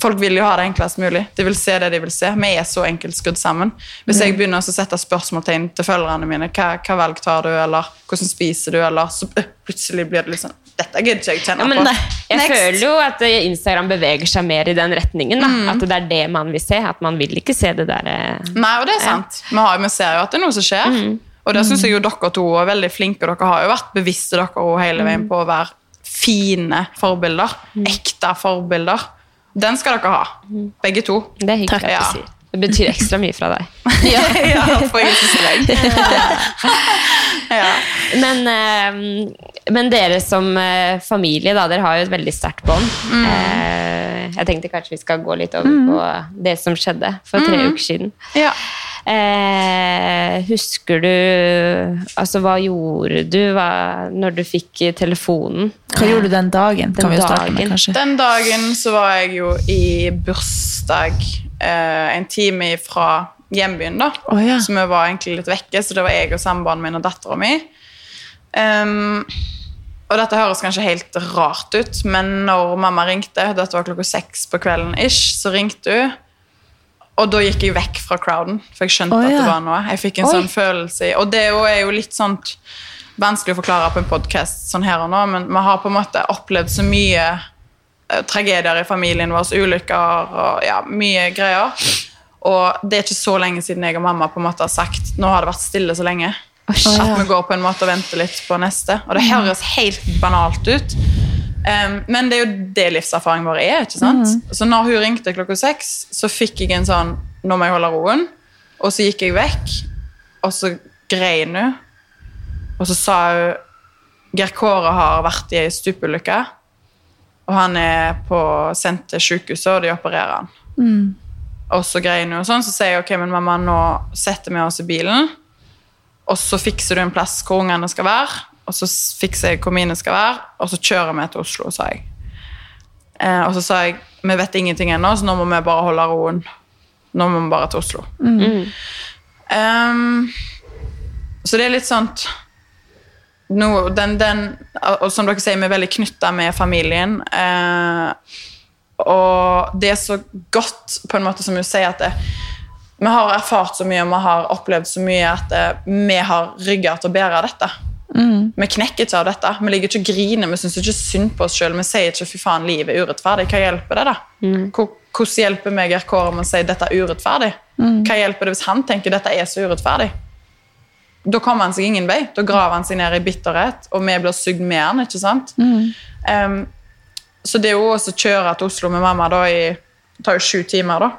Folk vil jo ha det enklest mulig. De vil se det de vil se. Vi er så enkelt skudd sammen. Hvis jeg begynner å sette spørsmålstegn til følgerne mine, hva, hva valg tar du, eller hvordan spiser du, eller så øh, plutselig blir det litt sånn Dette gidder ikke jeg kjenne ja, på. jeg Next. føler jo at eh, Instagram beveger seg mer i den retningen. Da. At det er det man vil se. At man vil ikke se det der eh, Nei, og det er sant. Vi, har, vi ser jo at det er noe som skjer. Og det syns jeg jo dere to er veldig flinke. Dere har jo vært bevisste dere hele veien på å være fine forbilder. Ekte forbilder. Den skal dere ha. Begge to. Det er hyggelig Takk. at Ja. du sier. Det betyr ekstra mye fra deg. ja, på Instagram. ja. Men, eh, men dere som eh, familie, da, dere har jo et veldig sterkt bånd. Mm. jeg tenkte kanskje vi skal gå litt over på det som skjedde for tre uker siden. ja. Eh, husker du Altså, hva gjorde du hva, når du fikk telefonen? Hva gjorde du den dagen? Kan Den vi jo starte med, dagen. Den dagen så var jeg jo i bursdag eh, en time fra hjembyen, da. Oh, ja. Så vi var egentlig litt vekke, så det var jeg og samboeren min og dattera mi. Um, og dette høres kanskje helt rart ut, men når mamma ringte, dette var klokka seks på kvelden ish, så ringte hun. Og da gikk jeg vekk fra crowden, for jeg skjønte Å, at det var noe. Jeg fikk en Oi. sånn følelse Og det er jo- litt sånn vanskelig å forklare på en podkast sånn her og nå, men vi har på en måte opplevd så mye eh, tragedier i familien vår, ulykker og ja, mye greier. Og det er ikke så lenge siden jeg og mamma på en måte har sagt nå har det vært stille så lenge. Oh. At vi går på en måte og venter litt på neste. Og det høres helt banalt ut. Um, men det er jo det livserfaringen vår er. ikke sant? Så når hun ringte klokka seks, så fikk jeg en sånn Nå må jeg holde roen. Og så gikk jeg vekk, og så grein hun. Og så sa hun Geir Kåre har vært i ei stupulykke, og han er på, sendt til sykehuset, og de opererer han. Og så grein hun, og sånn, så sier jeg ok, men mamma, nå setter vi oss i bilen, og så fikser du en plass hvor ungene skal være, og så fikser jeg hvor mine skal være, og så kjører vi til Oslo, sa jeg. Eh, og så sa jeg vi vet ingenting ennå, så nå må vi bare holde roen. Nå må vi bare til Oslo. Ehm, så det er litt sånn no, den, den, Og som dere sier, vi er veldig knytta med familien. Eh, og det er så godt, på en måte som hun sier, at det, vi har erfart så mye og vi har opplevd så mye at det, vi har rygger til å bære dette. Vi knekker ikke av dette. Vi ligger ikke og griner, vi syns ikke synd på oss sjøl. Vi sier ikke 'fy faen, livet er urettferdig'. Hva hjelper det, da? Mm. Hvordan hjelper meg Kåre med å si 'dette er urettferdig'? Hva hjelper det hvis han tenker 'dette er så urettferdig'? Da kommer han seg ingen vei. Da graver han seg ned i bitterhet, og vi blir sugd med han. ikke sant? Um, så det er jo også å kjøre til Oslo med mamma da i Det tar jo sju timer, da.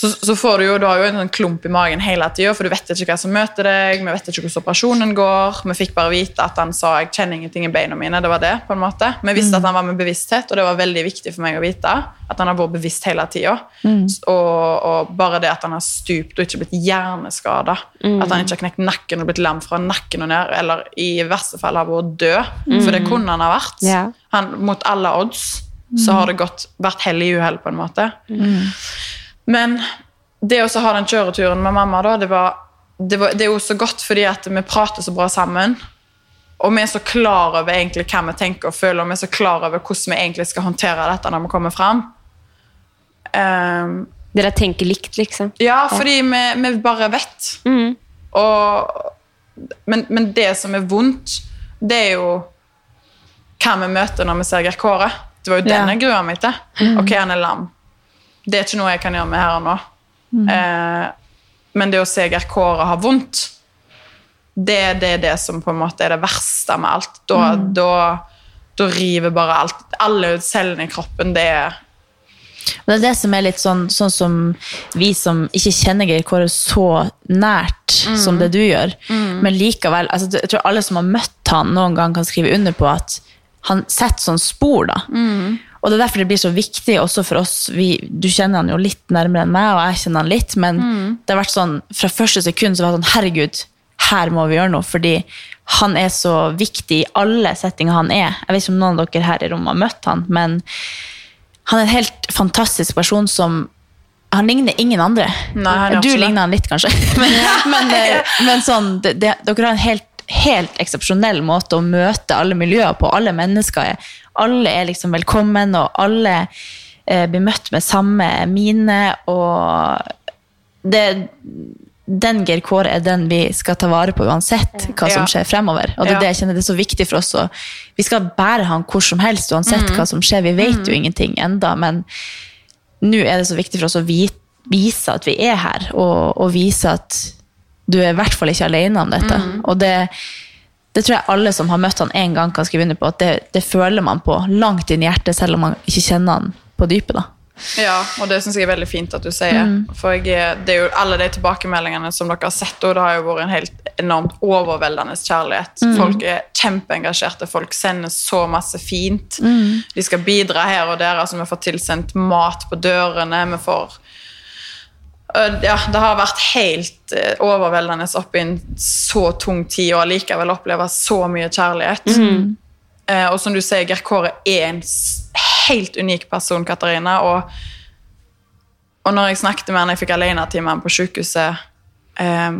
Så, så får du jo, du har jo en sånn klump i magen hele tida, for du vet ikke hva som møter deg, vi vet ikke hvordan operasjonen går. Vi fikk bare vite at han sa 'jeg kjenner ingenting i beina mine'. Det var det, på en måte. Vi visste at han var med bevissthet, og det var veldig viktig for meg å vite. At han har vært bevisst hele tida. Og, og bare det at han har stupt og ikke blitt hjerneskada. At han ikke har knekt nakken og blitt lam fra nakken og ned, eller i verste fall har vært død. For det kunne han ha vært. Yeah. Han, mot alle odds så har det gått, vært hell i uhell, på en måte. Men det å ha den kjøreturen med mamma, da, det, var, det, var, det er jo så godt fordi at vi prater så bra sammen. Og vi er så klar over egentlig hva vi tenker og føler, og vi er så klar over hvordan vi egentlig skal håndtere dette når vi kommer fram. Um, Dere tenker likt, liksom. ja, fordi vi, vi bare vet. Mm. Og, men, men det som er vondt, det er jo hva vi møter når vi ser Geir Kåre. Det var jo den jeg grua meg til. Ok, han er lam. Det er ikke noe jeg kan gjøre med her og nå. Eh, men det å se Geir Kåre ha vondt, det, det er det som på en måte er det verste med alt. Da, da, da river bare alt. Alle cellene i kroppen, det er Og det er det som er litt sånn, sånn som vi som ikke kjenner Geir Kåre så nært som det du gjør, men likevel altså, Jeg tror alle som har møtt han noen gang, kan skrive under på at han setter sånn spor. da. Og det er derfor det blir så viktig også for oss. Vi, du kjenner han jo litt nærmere enn meg, og jeg kjenner han litt, men det har vært sånn, fra første sekund så var det sånn Herregud, her må vi gjøre noe, fordi han er så viktig i alle settinger han er. Jeg vet ikke om noen av dere her i rommet har møtt han, men han er en helt fantastisk person som han ligner ingen andre. Nei, du ligner han litt, kanskje. Men, men, eh, men sånn, det, det, dere har en helt, helt eksepsjonell måte å møte alle miljøer på. Alle mennesker er, alle er liksom velkommen, og alle eh, blir møtt med samme mine. Og det, den Geir Kåre er den vi skal ta vare på uansett hva som skjer fremover. Og det er det jeg kjenner det er så viktig for oss. Og vi skal bære han hvor som helst, uansett hva som skjer. Vi vet jo ingenting enda, men nå er det så viktig for oss å vi, vise at vi er her, og, og vise at du er i hvert fall ikke alene om dette. Og det, det tror jeg alle som har møtt han en gang, kan skrive under på, at det, det føler man på langt inn i hjertet, selv om man ikke kjenner han på dypet. da. Ja, og det syns jeg er veldig fint at du sier. For jeg, det er jo alle de tilbakemeldingene som dere har sett, og det har jo vært en helt enormt overveldende kjærlighet. Folk er kjempeengasjerte, folk sender så masse fint. De skal bidra her og der. altså Vi får tilsendt mat på dørene. vi får ja, Det har vært helt overveldende overveldende oppi en så tung tid, og allikevel oppleve så mye kjærlighet. Eh, og som du sier, Geir Kåre er en helt unik person, Katarina. Og, og når jeg snakket med han, jeg fikk alenetime med han på sykehuset, eh,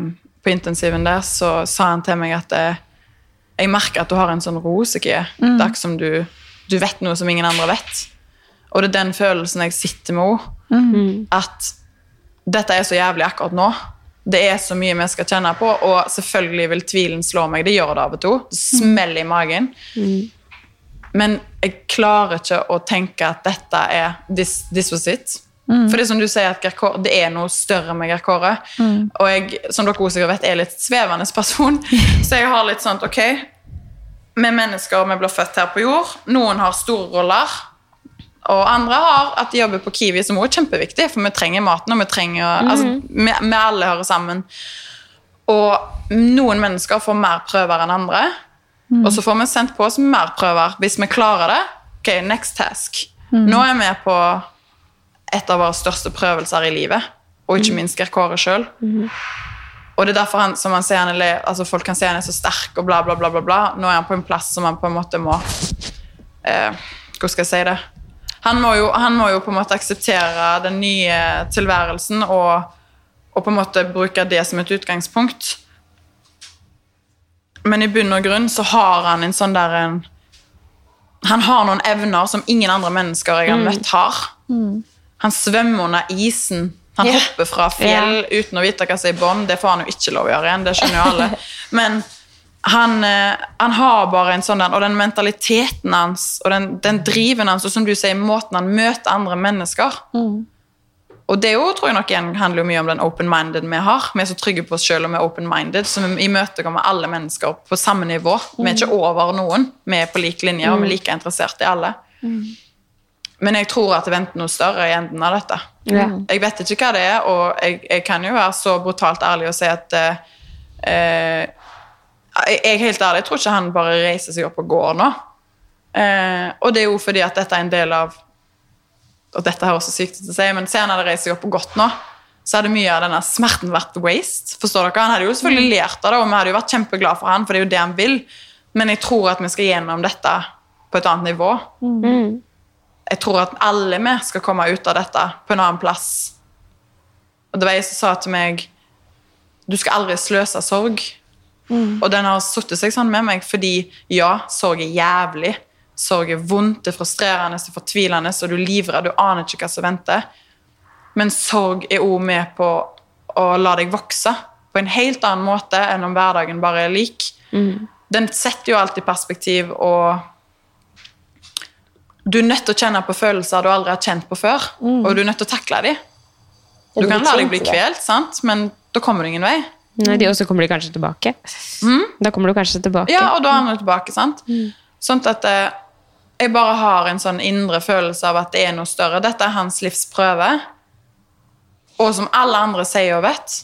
på intensiven der, så sa han til meg at eh, jeg merker at du har en sånn rosekie. Det er ikke som du, du vet noe som ingen andre vet. Og det er den følelsen jeg sitter med henne. At dette er så jævlig akkurat nå. Det er så mye vi skal kjenne på, og selvfølgelig vil tvilen slå meg. Det gjør det av og til. Smeller i magen. Men jeg klarer ikke å tenke at dette er this, this was it. For det er som du sier, at Gerkår, det er noe større med Geir Kåre. Og jeg, som dere også vet, er litt svevende person. Så jeg har litt sånn ok, vi er mennesker, vi blir født her på jord. Noen har store roller. Og andre har at de jobber på Kiwi, som også er kjempeviktig, for vi trenger maten, og vi trenger altså, vi, vi alle hører sammen. Og noen mennesker får mer prøver enn andre, og så får vi sendt på oss mer prøver. Hvis vi klarer det, ok, next task. Nå er vi på et av våre største prøvelser i livet, og ikke minst Geir Kåre sjøl. Og det er derfor han, som han sier, han er, altså folk kan si han er så sterk og bla, bla, bla, bla, bla. Nå er han på en plass som han på en måte må eh, Hvordan skal jeg si det? Han må, jo, han må jo på en måte akseptere den nye tilværelsen og, og på en måte bruke det som et utgangspunkt. Men i bunn og grunn så har han en sånn der en, Han har noen evner som ingen andre mennesker jeg har møtt, har. Han svømmer under isen. Han yeah. hopper fra fjell uten å vite hva som er i bånn. Det får han jo ikke lov å gjøre igjen, det skjønner jo alle. Men han, eh, han har bare en sånn Og den mentaliteten hans og den, den driven hans, og som du sier, måten han møter andre mennesker Og det jo, tror jeg nok igjen handler mye om den open-minded vi har. Vi er så trygge på oss selv og vi er open-minded, så vi imøtekommer alle mennesker på samme nivå. Vi er ikke over noen. Vi er på lik linje, og vi er like interessert i alle. men jeg tror at det venter noe større i enden av dette. Ja. Jeg vet ikke hva det er, og jeg, jeg kan jo være så brutalt ærlig og si at eh, eh, jeg, er helt ærlig, jeg tror ikke han bare reiser seg opp og går nå. Eh, og det er jo fordi at dette er en del av Og dette har også sykt å si, men se han hadde reist seg opp og gått nå, så hadde mye av denne smerten vært waste. Forstår dere? Han hadde jo selvfølgelig lært av det, og vi hadde jo vært kjempeglade for han, for det er jo det han vil. Men jeg tror at vi skal gjennom dette på et annet nivå. Jeg tror at alle vi skal komme ut av dette på en annen plass. Og det var jeg som sa til meg Du skal aldri sløse sorg. Og den har satt seg sånn med meg, fordi ja, sorg er jævlig. Sorg er vondt, det er frustrerende, det er fortvilende, og du er livredd, du aner ikke hva som venter. Men sorg er òg med på å la deg vokse på en helt annen måte enn om hverdagen bare er lik. Den setter jo alt i perspektiv, og du er nødt til å kjenne på følelser du aldri har kjent på før, og du er nødt til å takle dem. Du kan la deg bli kvelt, sant? men da kommer du ingen vei. Nei, de, og så kommer de kanskje tilbake. Da kommer du kanskje tilbake. Ja, og da er du tilbake, sant? Sånn at eh, jeg bare har en sånn indre følelse av at det er noe større. Dette er hans livs prøve. Og som alle andre sier og vet,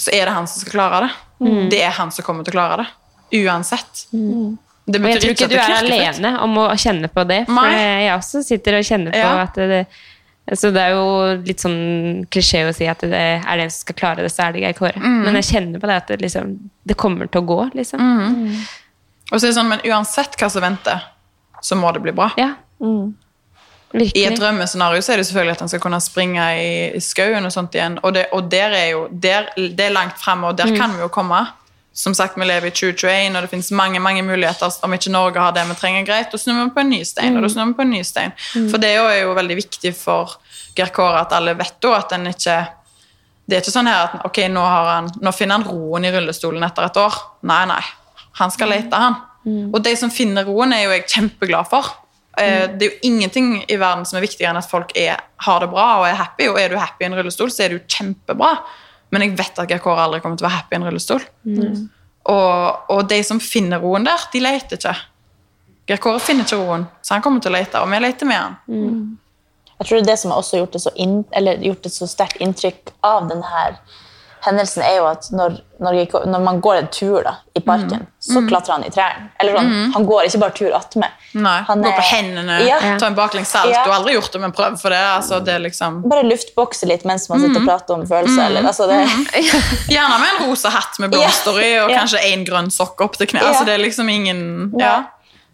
så er det han som skal klare det. Det er han som kommer til å klare det. Uansett. Det betyr Og jeg tror ikke at du er alene om å kjenne på det. For Nei. jeg også sitter og kjenner på Ja. at det, så det er jo litt sånn klisjé å si at det er det en som skal klare det, så er det Geir Kåre. Mm. Men jeg kjenner på det at det, liksom, det kommer til å gå, liksom. Mm. Og så er det sånn, Men uansett hva som venter, så må det bli bra. Ja. I et drømmescenario så er det selvfølgelig at han skal kunne springe i, i skauen og sånt igjen. Og det, og der er jo der, det er langt fremme, og der kan vi jo komme. Som sagt, vi lever i 2021, og det finnes mange mange muligheter. Om ikke Norge har det vi trenger, greit, da snur vi på en ny stein. og da snur vi på en ny stein. For det er jo- veldig viktig for Geir Kåre at alle vet da at en ikke Det er ikke sånn her at ok, nå, har han, nå finner han roen i rullestolen etter et år. Nei, nei. Han skal lete, han. Og de som finner roen, er jo jeg kjempeglad for. Eh, Det er jo ingenting i verden som er viktigere enn at folk er, har det bra og er happy. Og er du happy i en rullestol, så er du kjempebra. Men jeg vet at Kåre aldri kommer til å være happy i en rullestol. Og, og de som finner roen der, de leter ikke. Kåre finner ikke roen, så han kommer til å lete, og vi leter med han. Jeg tror det som har også gjort det så, inn, eller gjort et så sterkt inntrykk av denne hendelsen, er jo at når, når, når man går en tur da, i parken, så klatrer han i trærne. Eller sånn, han går ikke bare tur attmed. Han går på hendene, Ja. tar en baklengs salt. Ja. Du har aldri gjort det, men prøv for det. Altså, det liksom... Bare luftbokse litt mens man sitter og prater om følelser. Eller, altså det, Gjerne med en rosa hatt med blomster i, og kanskje en grønn sokk opp til kne. Altså, det er liksom ingen Ja.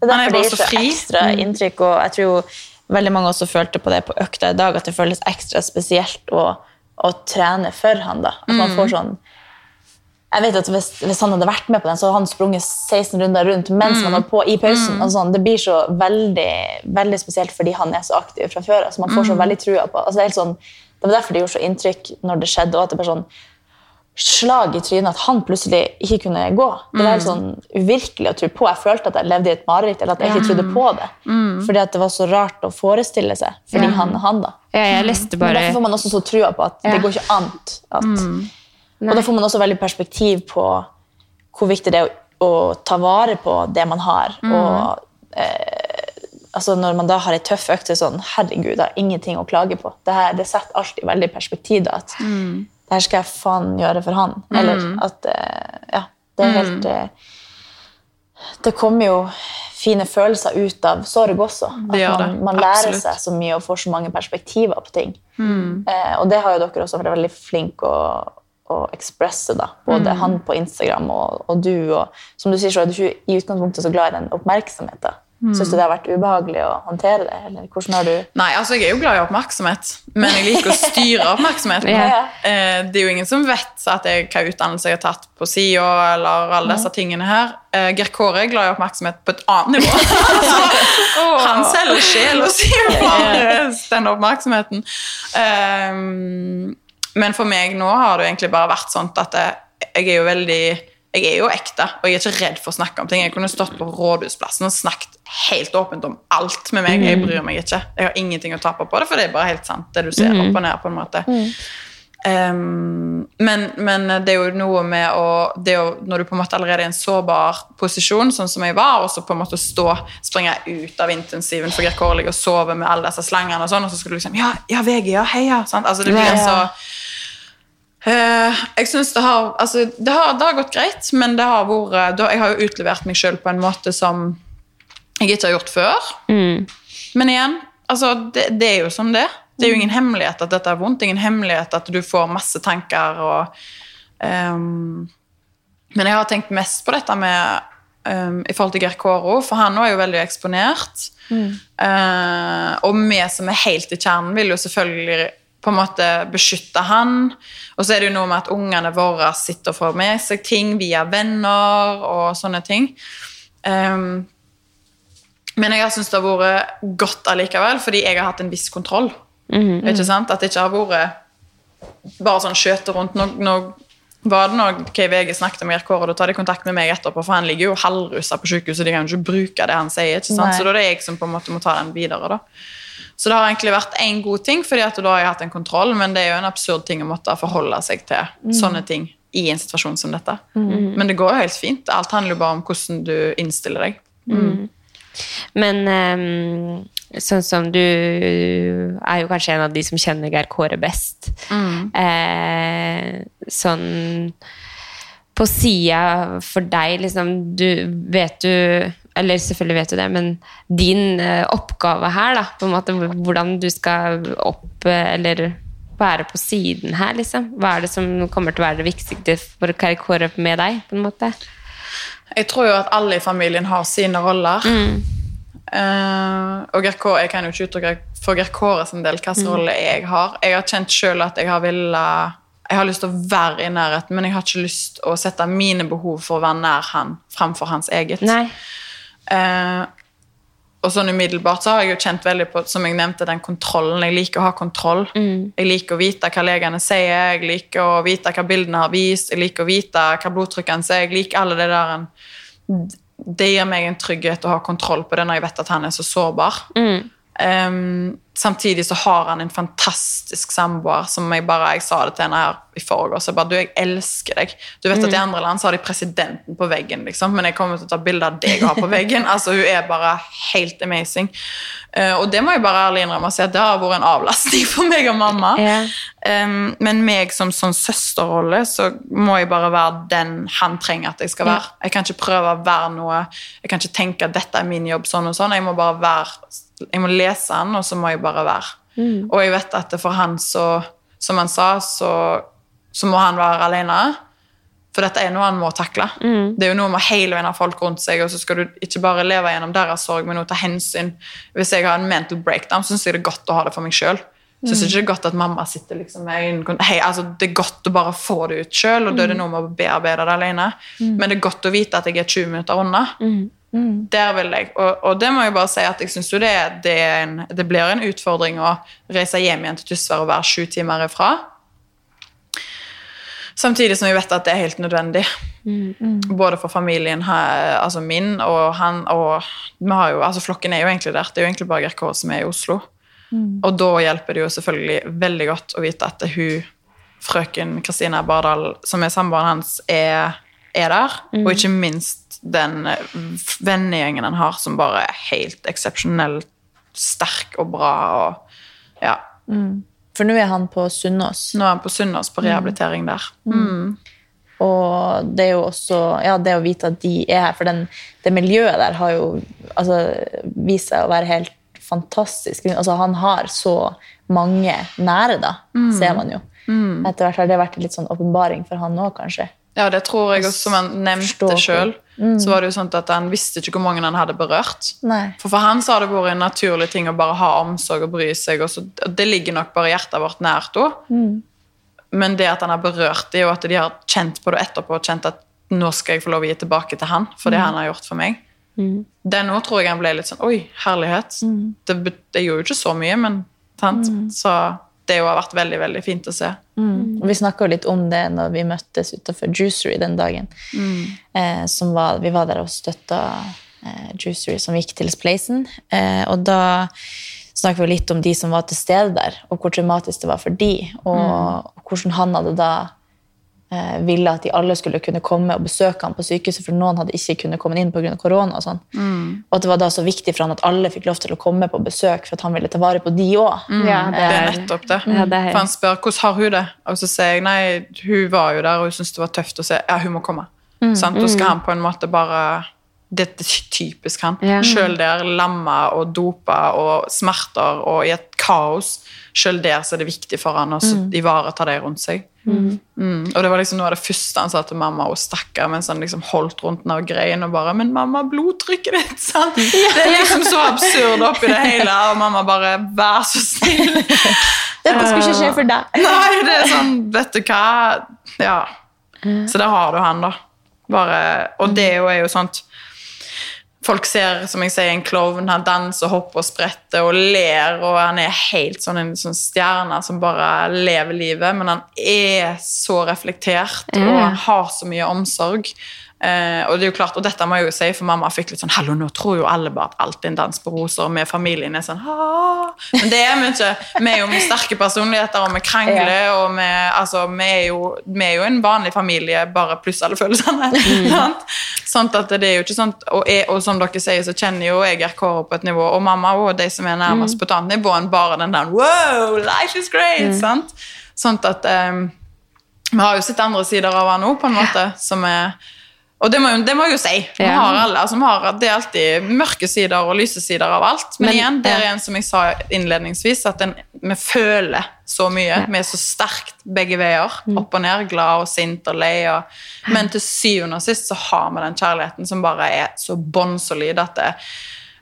Det er Han derfor det bare gir så fri. ekstra inntrykk, og jeg tror veldig mange også følte på det på økta i dag, at det føles ekstra spesielt å, å trene for han da. At man får sånn jeg vet at hvis, hvis han hadde vært med på den, så hadde han sprunget 16 runder rundt mens han var på i pausen. og sånn. Det blir så veldig, veldig spesielt fordi han er så aktiv fra før. Altså man får så veldig trua på altså det, sånn, det var derfor det gjorde så inntrykk når det skjedde. og at det bare sånn slag i trynet at han plutselig ikke kunne gå. Det var helt sånn uvirkelig å tro på. Jeg følte at jeg levde i et mareritt, eller at jeg ikke trodde på det. Fordi at det var så rart å forestille seg, fordi han er han. da. Ja, jeg leste bare... Men derfor får man også så trua på at det går ikke an. At, Og da får man også veldig perspektiv på hvor viktig det er å, å ta vare på det man har. Og eh, altså når man da har ei tøff økt, så er det sånn Herregud, jeg har ingenting å klage på. Det, her, det setter alltid veldig perspektiv. da, at det her skal jeg faen gjøre for han. Eller at eh, Ja, det er helt eh, Det kommer jo fine følelser ut av sorg også. At man, man lærer absolutt. seg så mye og får så mange perspektiver på ting. Eh, og det har jo dere også vært veldig flinke å, å ekspresse. da. Både han på Instagram og, og du. Og, som du sier, så er du ikke i utgangspunktet så glad i den oppmerksomheten. Mm. Syns du det har vært ubehagelig å håndtere det? Eller hvordan har du Nei, altså jeg er jo glad i oppmerksomhet, men jeg liker å styre oppmerksomheten. Ja. Eh, det er jo ingen som vet at jeg, hva utdannelse jeg har tatt på SIO, eller alle disse tingene her. Eh, Geir Kåre er glad i oppmerksomhet på et annet nivå. Han selger sjela si for den oppmerksomheten. Um, men for meg nå har det egentlig bare vært sånn at jeg, jeg er jo veldig jeg er jo ekte, og jeg er ikke redd for å snakke om ting. Jeg kunne stått på Rådhusplassen og snakket helt åpent om alt med meg. Jeg bryr meg ikke. Jeg har ingenting å tape på det, for det er bare helt sant, det du ser opp og ned. på en måte. Um, men, men det er jo noe med å, det å Når du på en måte allerede er i en sårbar posisjon, sånn som jeg var, og så på en måte stå, springe ut av intensiven for Kåre og sove med alle disse slangene, og sånn, og så skulle du liksom Ja, ja VG, ja, heia. Sant? Altså, det blir en så Eh, jeg synes det har, altså, det har Det har gått greit, men det har vært da, Jeg har jo utlevert meg sjøl på en måte som jeg ikke har gjort før. Men igjen, altså, det, det er jo som det. Det er jo ingen hemmelighet at dette er vondt. Ingen hemmelighet at du får masse tanker og um, Men jeg har tenkt mest på dette med um, i forhold til Geir Kåro, for han er jo veldig eksponert. Eh, og vi som er helt i kjernen, vil jo selvfølgelig på en måte beskytte han. Og så er det jo noe med at ungene våre sitter og får med seg ting via venner og sånne ting. Um, men jeg har syntes det har vært godt allikevel, fordi jeg har hatt en viss kontroll. Ikke sant? At det ikke har vært bare sånn skjøter rundt. Nå, nå var det noe KVG snakket med Kåre, og da tar de kontakt med meg etterpå, for han ligger jo halvrusa på sykehuset, de kan jo ikke bruke det han sier. ikke sant? Nei. Så da er det jeg som på en måte må ta den videre. da. Så det har egentlig vært én god ting, fordi at da har jeg hatt en kontroll, men det er jo en absurd ting å måtte forholde seg til sånne ting i en situasjon som dette. Men det går jo helt fint. Alt handler jo bare om hvordan du innstiller deg. Men um, sånn som du er jo kanskje en av de som kjenner Geir Kåre best. Eh, sånn på sida for deg, liksom du, Vet du Eller selvfølgelig vet du det, men din eh, oppgave her, da, på en måte hvordan du skal opp eh, eller være på siden her, liksom. Hva er det som kommer til å være det viktigste for Geir med deg, på en måte? Jeg tror jo at alle i familien har sine roller. Eh, og Gert jeg kan jo ikke uttrykke for Gert Kåre sin del hvilken rolle jeg har. Jeg har kjent sjøl at jeg har villet jeg har lyst til å være i nærheten, men jeg har ikke lyst til å sette mine behov for å være nær han framfor hans eget. Nei. Eh, og sånn umiddelbart så har jeg jo kjent veldig på som jeg nevnte, den kontrollen. Jeg liker å ha kontroll. Jeg liker å vite hva legene sier, jeg liker å vite hva bildene har vist, jeg liker å vite hva blodtrykkene sier. Jeg liker alle det der en- Det gir meg en trygghet å ha kontroll på det når jeg vet at han er så sårbar. Um, samtidig så har han en fantastisk samboer som jeg bare Jeg sa det til henne her i forgårs. Jeg bare, du, jeg elsker deg. Du vet at I andre land så har de presidenten på veggen, liksom, men jeg kommer til å ta bilde av deg og ha på veggen. altså Hun er bare helt amazing. Uh, og det må jeg bare ærlig innrømme og si at det har vært en avlastning for meg og mamma. Yeah. Um, men meg som sånn søsterrolle, så må jeg bare være den han trenger at jeg skal være. Jeg kan ikke prøve å være noe Jeg kan ikke tenke at dette er min jobb, sånn og sånn. Jeg må bare være Jeg må lese han, og så må jeg bare være. Og jeg vet at for han så Som han sa, så, så må han være alene. For dette er noe han må takle. Det er jo noe med hele veien ha folk rundt seg, og så skal du ikke bare leve gjennom deres sorg, men også ta hensyn. Hvis jeg har en mental breakdown, syns jeg det er godt å ha det for meg sjøl. Syns ikke det er godt at mamma sitter liksom med øynene hey, altså, Det er godt å bare få det ut sjøl, og da er det noe med å bearbeide det alene. Men det er godt å vite at jeg er 20 minutter unna. Der vil jeg. Og, og det må jeg bare si at jeg syns jo det, det, en, det blir en utfordring å reise hjem igjen til Tysvær og være sju timer ifra. Samtidig som vi vet at det er helt nødvendig. Både for familien altså min og han og vi har jo, altså Flokken er jo egentlig der. Det er jo egentlig bare GRK som er i Oslo. Og da hjelper det jo selvfølgelig veldig godt å vite at hun, frøken Kristina Bardal, som er samboeren hans, er, er der. Og ikke minst den eh, vennegjengen han har, som bare er helt eksepsjonelt sterk og bra. og ja. For nå er han på Sunnaas. Nå er han på Sunnaas på rehabilitering der. Mm. Og det er jo også ja, det å vite at de er her, for den, det miljøet der har jo altså, vist seg å være helt fantastisk. Altså, han har så mange nære, da, ser man jo. Etter hvert har det vært en litt sånn åpenbaring for han òg, kanskje. Ja, det tror jeg også, som han nevnte Forstå sjøl. Så var det jo sånn at han visste ikke hvor mange han hadde berørt. Nei. For for han så har det vært en naturlig ting å bare ha omsorg og bry seg. Og så, og det ligger nok bare hjertet vårt nært henne. Men det at han har berørt det, og at de har kjent på det etterpå, og kjent at nå skal jeg få lov å gi tilbake til han for det han har gjort for meg. Det nå tror jeg han ble litt sånn Oi, herlighet. Det, det gjorde jo ikke så mye, men sant? Så det har vært veldig, veldig fint å se. Og vi snakka litt om det når vi møttes utafor Juicery den dagen. Eh, som var, vi var der og støtta eh, Juicery som gikk til Spleisen. Eh, og da snakker vi litt om de som var til stede der, og hvor traumatisk det var for de, og, og hvordan han hadde da eh, ville at de alle skulle kunne komme og besøke ham på sykehuset, for noen hadde ikke kunnet komme inn pga. korona. Og sånn. Og at det var da så viktig for han at alle fikk lov til å komme på besøk, for at han ville ta vare på de òg. Ja, det Det er nettopp det. Ja, det er- For han spør hvordan har hun det, og så sier jeg nei, hun var jo der og hun syntes det var tøft å se. Ja, hun må komme. Sant? Og skal han på en måte bare Det er typisk han. Ja. Selv der lamma og dopa og smerter og i et kaos, selv der så er det viktig for han å mm. ivareta det rundt seg. Mm. Og det var liksom noe av det første han sa til mamma og stakkar mens han liksom holdt rundt henne og grein og bare 'Men mamma, blodtrykket ditt!' sant? Det er liksom så absurd oppi det hele, og mamma bare 'Vær så snill'. Dette skulle ikke skje for deg. Nei, det er sånn, vet du hva Ja. Så der har du han, da. Bare, og det er jo sånt Folk ser som jeg sier, en klovn. Han danser, hopper og spretter og ler. Og han er helt sånn en sånn stjerne som bare lever livet. Men han er så reflektert, og han har så mye omsorg. Eh, og det er jo klart, og dette må jeg jo si, for mamma fikk litt sånn Hallo, nå tror jo alle bare at alt er en dans på roser, og vi familien er sånn Haa. Men det er vi ikke. Vi er jo med sterke personligheter, og vi krangler, og vi, altså, vi, er jo, vi er jo en vanlig familie, bare pluss alle følelsene. Mm. Sånn at det er jo ikke sånn og, jeg, og som dere sier, så kjenner jo jeg Kåre på et nivå, og mamma og de som er nærmest på et annet nivå enn bare den der Wow, life is great! Sant? Sånn at um, vi har jo sett andre sider av han òg, på en måte, som er og det må, jo, det må jeg jo si. Vi Ja. har alle, altså, har, det er alltid mørke sider og lyse sider av alt. Men, Men- igjen, det er en som jeg sa innledningsvis, at en, vi føler så mye. Vi er så sterkt begge veier. Mm. Opp og ned, glad og sint og lei. Og, men til syvende og sist så har vi den kjærligheten som bare er så bånnsolid at det,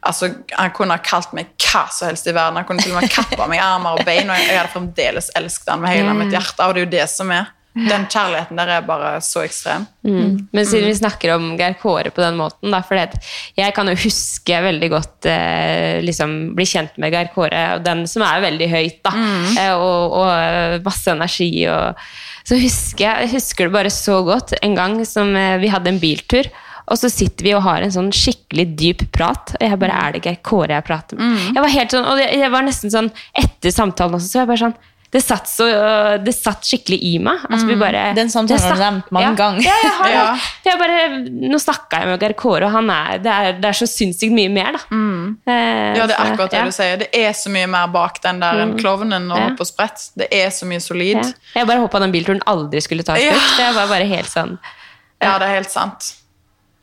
Altså, Han kunne ha kalt meg hva som helst i verden. Han kunne til og med kappa meg armer og bein, og jeg, hadde fremdeles elsket han med hele mitt hjerte. Og det er jo det som er. Den kjærligheten der er bare så ekstrem. Mm. Men siden vi snakker om Geir Kåre på den måten, da, for jeg kan jo huske veldig godt eh, liksom bli kjent med Geir Kåre, og den som er veldig høyt, da, mm. og, og eh, masse energi. Og, så husker jeg, jeg husker det bare så godt en gang som eh, vi hadde en biltur. Og så sitter vi og har en sånn skikkelig dyp prat, og jeg bare Er det ikke Kåre jeg prater med? Jeg var helt sånn, og jeg, jeg var nesten sånn Etter samtalen også, så var jeg bare sånn det satt, så, det satt skikkelig i meg. Altså, vi bare, Den samtalen har du nevnt mange ja. ganger. Ja, jeg har det. Ja. For jeg bare, nå snakka jeg med Geir Kåre, og han er, det, er, det er så sinnssykt mye mer, da. Eh, Ja, det er så, akkurat det ja. du sier. Det er så mye mer bak den der enn klovnen og Ja. hopp og sprett. Det er så mye solid. Ja. Jeg bare håpa den bilturen aldri skulle ta slutt. Ja. for var bare helt sånn Ja, det er helt sant.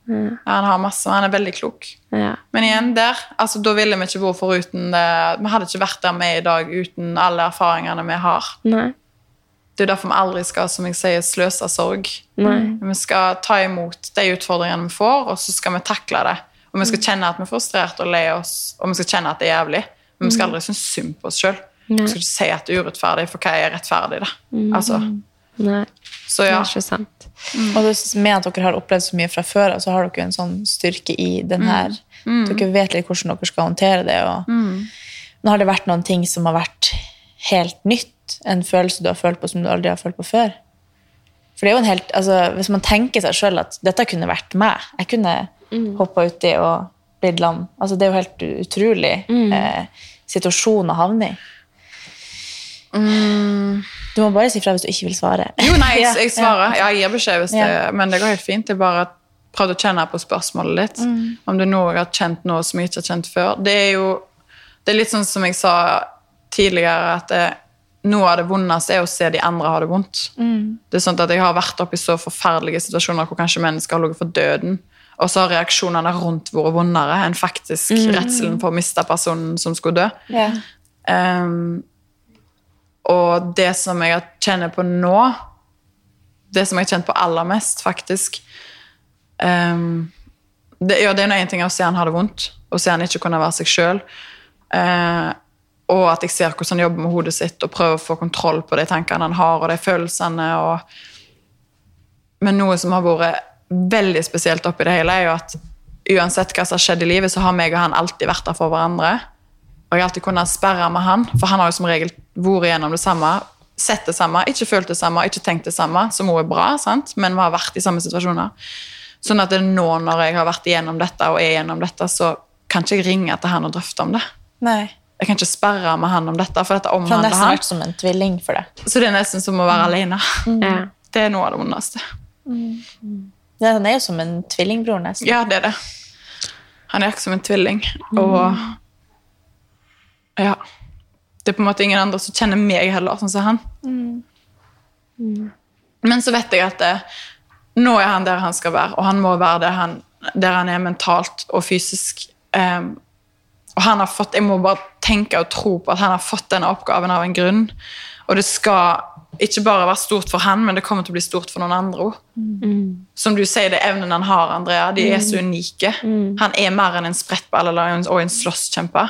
Ja, han har masse, og han er veldig klok. Ja. Men igjen, der, altså, da ville vi ikke vært foruten det. Vi hadde ikke vært der med i dag uten alle erfaringene vi har. Nei. Det er derfor vi aldri skal som jeg sier, sløse sorg. Nei. Vi skal ta imot de utfordringene vi får, og så skal vi takle det. Og vi skal kjenne at vi er frustrert og lei oss, og vi skal kjenne at det er jævlig. Men vi skal aldri synes synd på oss sjøl. Vi skal ikke si at det er urettferdig, for hva er rettferdig? da? Altså, Nei. så Det er ikke sant. Og med at dere har opplevd så mye fra før, så har dere en sånn styrke i den her. Dere vet litt hvordan dere skal håndtere det. Og Nå har det vært noen ting som har vært helt nytt. En følelse du har følt på som du aldri har følt på før. For det er jo en helt, altså, Hvis man tenker seg sjøl at dette kunne vært meg Jeg kunne mm. hoppa uti og blitt lam. Altså, det er jo helt utrolig eh, situasjon å havne i. Du må bare si fra hvis du ikke vil svare. Jo, nei, jeg, jeg svarer. Ja, jeg gir beskjed hvis det Men det går helt fint. Jeg bare prøvde å kjenne på spørsmålet litt. Om det er noe jeg har kjent nå som jeg ikke har kjent før. Det er jo det er litt sånn som jeg sa tidligere, at det, noe av det vondeste er å se de andre ha det vondt. Det er sånn at Jeg har vært oppe i så forferdelige situasjoner hvor kanskje mennesker har ligget for døden. Og så har reaksjonene rundt vært vondere enn faktisk redselen for å miste personen som skulle dø. Ja. Ehm, og det som jeg kjenner på nå, det som jeg har kjent på aller mest, faktisk um, det, ja, det er én ting å se han har det vondt, og se han ikke kunne være seg sjøl. og at jeg ser hvordan han jobber med hodet sitt og prøver å få kontroll på de tankene han har, og de følelsene. Og... Men noe som har vært veldig spesielt oppi det hele, er jo at uansett hva som har skjedd i livet, så har meg og han alltid vært der for hverandre. Og jeg har alltid kunnet sperre med han, for han har jo som regel vært gjennom det samme. Sett det samme, ikke følt det samme, ikke tenkt det samme, som også er bra, sant? men vi har vært i samme situasjoner. Sånn at det nå når jeg har vært igjennom dette og er igjennom dette, så kan ikke jeg ringe til han og drøfte om det. Nei. jeg kan ikke sperre med han om dette, for dette For han har omhandler nesten vært som en tvilling for det. Så det er nesten som å være alene. Mm. Det er noe av det vondeste. Ja, han er jo som en tvillingbror, nesten. Ja, det er det. Han er ikke som en tvilling. Og ja. Det er på en måte ingen andre som kjenner meg heller, sånn som han. Men så vet jeg at det, nå er han der han skal være, og han må være der han, der han er mentalt og fysisk. Um, og han har fått, Jeg må bare tenke og tro på at han har fått denne oppgaven av en grunn. Og det skal ikke bare være stort for han, men det kommer til å bli stort for noen andre òg. Som du sier, det evnene han har, Andrea, de er så unike. Han er mer enn en sprettball eller en, og en slåsskjempe.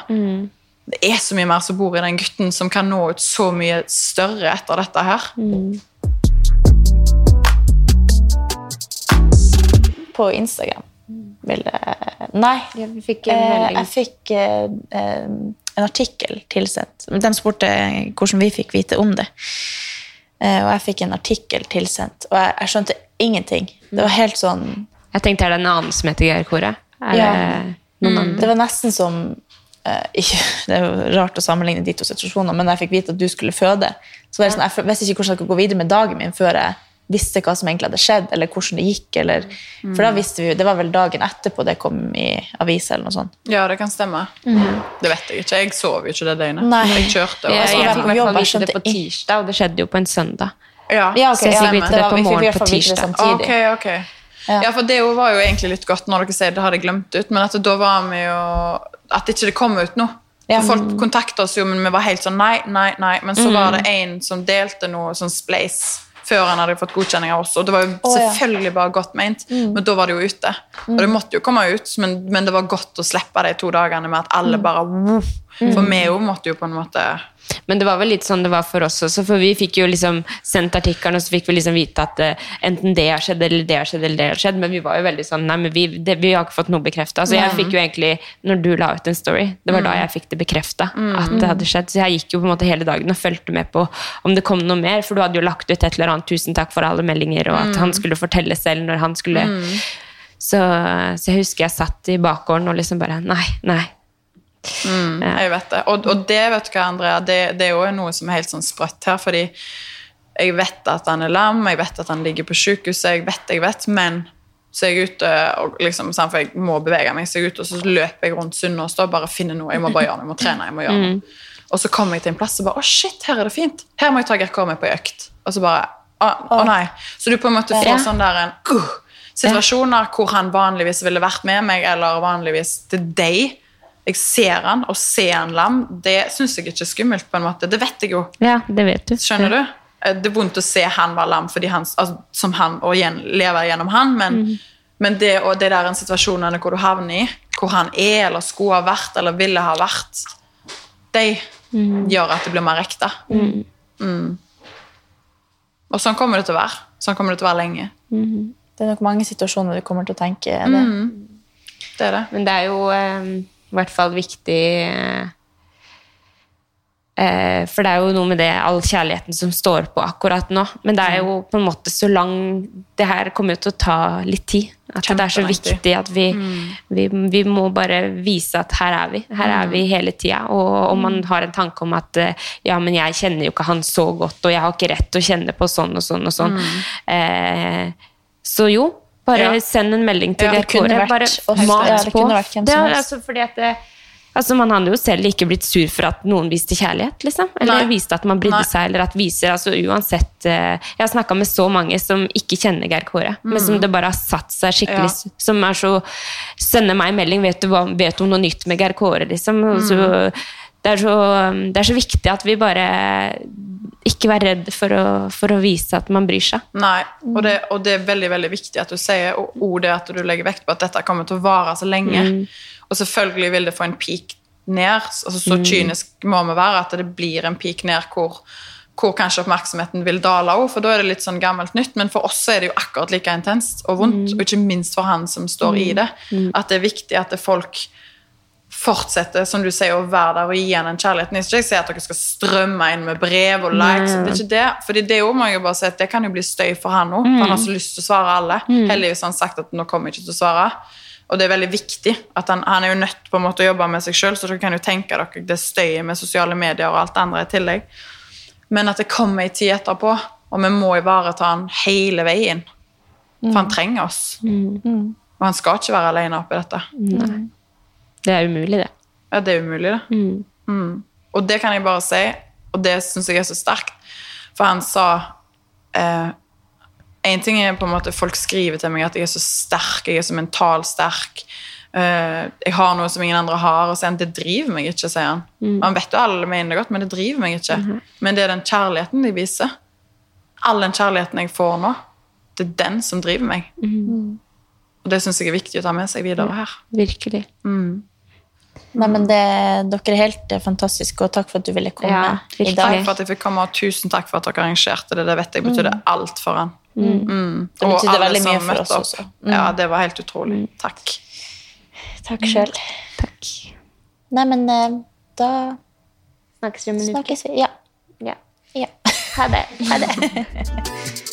Det er så mye mer som bor i den gutten, som kan nå ut så mye større etter dette her. På Instagram. Vil det... Nei, Ja, vi fikk en eh, jeg fikk eh, eh, en artikkel tilsendt. De spurte hvordan vi fikk vite om det. Eh, og jeg fikk en artikkel tilsendt, og jeg, jeg skjønte ingenting. Det var helt sånn Jeg tenkte, er det en annen som heter Geir Kåre? Er Ja. det? Det var nesten som eh, Det er jo rart å sammenligne de to situasjonene, men da jeg fikk vite at du skulle føde, så var det sånn, jeg visste ikke hvordan jeg skulle gå videre med dagen min før jeg visste hva som egentlig hadde skjedd, eller hvordan det gikk. Eller, For da visste vi, Det var vel dagen etterpå det kom i avisa eller noe sånt. Ja, det kan stemme. Det vet jeg ikke. Jeg sov jo ikke det døgnet. Nei. Jeg kjørte. Og, Jeg, så jeg var fikk på i hvert fall jeg vite det på tirsdag, og det skjedde jo på en søndag. ja. Ja, ok, Så jeg fikk vite det på morgenen på tirsdag. ok, Ok, ok. Ja. for det var jo egentlig litt godt når dere sier det hadde jeg glemt ut, men at da var vi jo At ikke det kom ut noe. Ja. Folk kontakta oss jo, men vi var helt sånn nei, nei, nei. Men så var det en som delte noe sånn Splace før han hadde fått godkjenning av oss. Og det var jo ja. selvfølgelig bare godt ment, men da var det jo ute. Og det måtte jo komme ut, men, men det var godt å slippe de to dagene med at alle bare woof. For vi jo måtte jo på en måte Men det var vel litt sånn det var for oss også, for vi fikk jo liksom sendt artikkelen, og så fikk vi liksom vite at uh, enten det har skjedd, eller det har skjedd, eller det har skjedd, men vi var jo veldig sånn Nei, men vi, det, vi har ikke fått noe bekrefta. Så jeg fikk jo egentlig, når du la ut en story, det var da jeg fikk det bekrefta at det hadde skjedd. Så jeg gikk jo på en måte hele dagen og fulgte med på om det kom noe mer, for du hadde jo lagt ut et eller annet. 'tusen takk for alle meldinger', og at han skulle fortelle selv når han skulle så, så jeg husker jeg satt i bakgården og liksom bare Nei, nei. Ja. Jeg vet det. Og, og det vet du hva, Andrea, det, det er jo noe som er helt sånn sprøtt her, fordi jeg vet at han er lam, jeg vet at han ligger på sykehuset, jeg vet, jeg vet, men så er jeg ute, og liksom, for jeg må bevege meg, så jeg er ute, og så løper jeg rundt Sunnaas og bare finner noe, jeg må bare gjøre noe, jeg må trene, jeg må gjøre noe. Og så kommer jeg til en plass og bare, å shit, her er det fint, her må jeg ta GRK med på en økt. Og så bare, å, å nei. Så du på en måte får Ja. sånn der en, uh, situasjoner hvor han vanligvis ville vært med meg, eller vanligvis til deg, jeg ser han, og ser han lam, det synes jeg ikke er skummelt på en måte. Det vet jeg jo. Ja, det vet du. Skjønner du? Eh, Det er vondt å se han være lam fordi han, altså, som han, og igjen leve gjennom han, men, men det, og det der en situasjonene hvor du havner i, hvor han er, eller skulle ha vært, eller ville ha vært, de gjør at det blir mer ekte. Mm. Og sånn kommer det til å være. Sånn kommer det til å være lenge. Det er nok mange situasjoner du kommer til å tenke det. Det er det. Men det er jo eh, i hvert fall viktig eh, eh, For det er jo noe med det, all kjærligheten som står på akkurat nå. Men det er jo på en måte så lang Det her kommer jo til å ta litt tid. At det er så viktig at vi, vi, vi må bare vise at her er vi. Her er vi hele tida. Og om man har en tanke om at eh, ja, men jeg kjenner jo ikke han så godt, og jeg har ikke rett til å kjenne på sånn og sånn og sånn. Eh, så jo, bare Ja. send en melding til Ja, Kåre. det kunne vært Bare mat Ja, det på. kunne vært Det altså fordi at det, altså Man hadde jo selv ikke blitt sur for at noen viste kjærlighet, liksom. Eller Nei. viste at man brydde Nei. seg, eller at viser altså uansett uh, Jeg har snakka med så mange som ikke kjenner Geir Kåre, men som det bare har satt seg skikkelig Mm. Ja. Som er så Sender meg en melding 'Vet du, hva, vet du om noe nytt med Geir Kåre?' liksom. Og så, Mm. Det, er så, det er så viktig at vi bare ikke være redd for å, for å vise at man bryr seg. Nei, og det, og det er veldig veldig viktig at du sier, og og det at du legger vekt på at dette kommer til å vare så lenge. Og selvfølgelig vil det få en peak ned. altså Så kynisk må vi være at det blir en peak ned hvor, hvor kanskje oppmerksomheten vil dale òg, for da er det litt sånn gammelt nytt. Men for oss er det jo akkurat like intenst og vondt, og ikke minst for han som står i det. At det er viktig at det folk fortsette som du sier, å være der og gi henne den kjærligheten. Jeg skal ikke si at dere skal strømme inn med brev og likes. Det er ikke det. Fordi det må jeg bare si at det kan jo bli støy for han òg. For han har så lyst til å svare alle. Heldigvis har han sagt at nå kommer jeg ikke til å svare. og det er veldig viktig. at Han, han er jo nødt på en måte å jobbe med seg sjøl, så dere kan jo tenke dere det støyet med sosiale medier og alt det andre i tillegg. Men at det kommer ei tid etterpå, og vi må ivareta han hele veien. For han trenger oss. Og han skal ikke være alene oppi dette. Det er umulig, det. Ja, det er umulig, det. Mm. Og det kan jeg bare si, og det syns jeg er så sterkt. For han sa eh, En ting er på en måte folk skriver til meg at jeg er så sterk, jeg er så mentalt sterk. Uh, jeg har noe som ingen andre har. Og sier han det driver meg ikke, sier han. Han vet jo alle mener det godt, men det driver meg ikke. Men det er den kjærligheten de viser. All den kjærligheten jeg får nå, det er den som driver meg. Og det syns jeg er viktig å ta med seg videre her. Virkelig. Nei, men det, dere er helt eh, fantastiske, og takk for at du ville komme Ja, i dag. Takk for at jeg fikk komme, og tusen takk for at dere arrangerte det. Det vet jeg betydde alt for han. Mm. Det Og betydde alle veldig mye som for møtte oss opp. også. Ja, det var helt utrolig. Takk. Takk sjøl. Takk. Nei, men eh, da Snakkes vi om en uke. Ja. Ja. ja. Ha det. Ha det.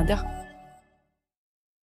Verder.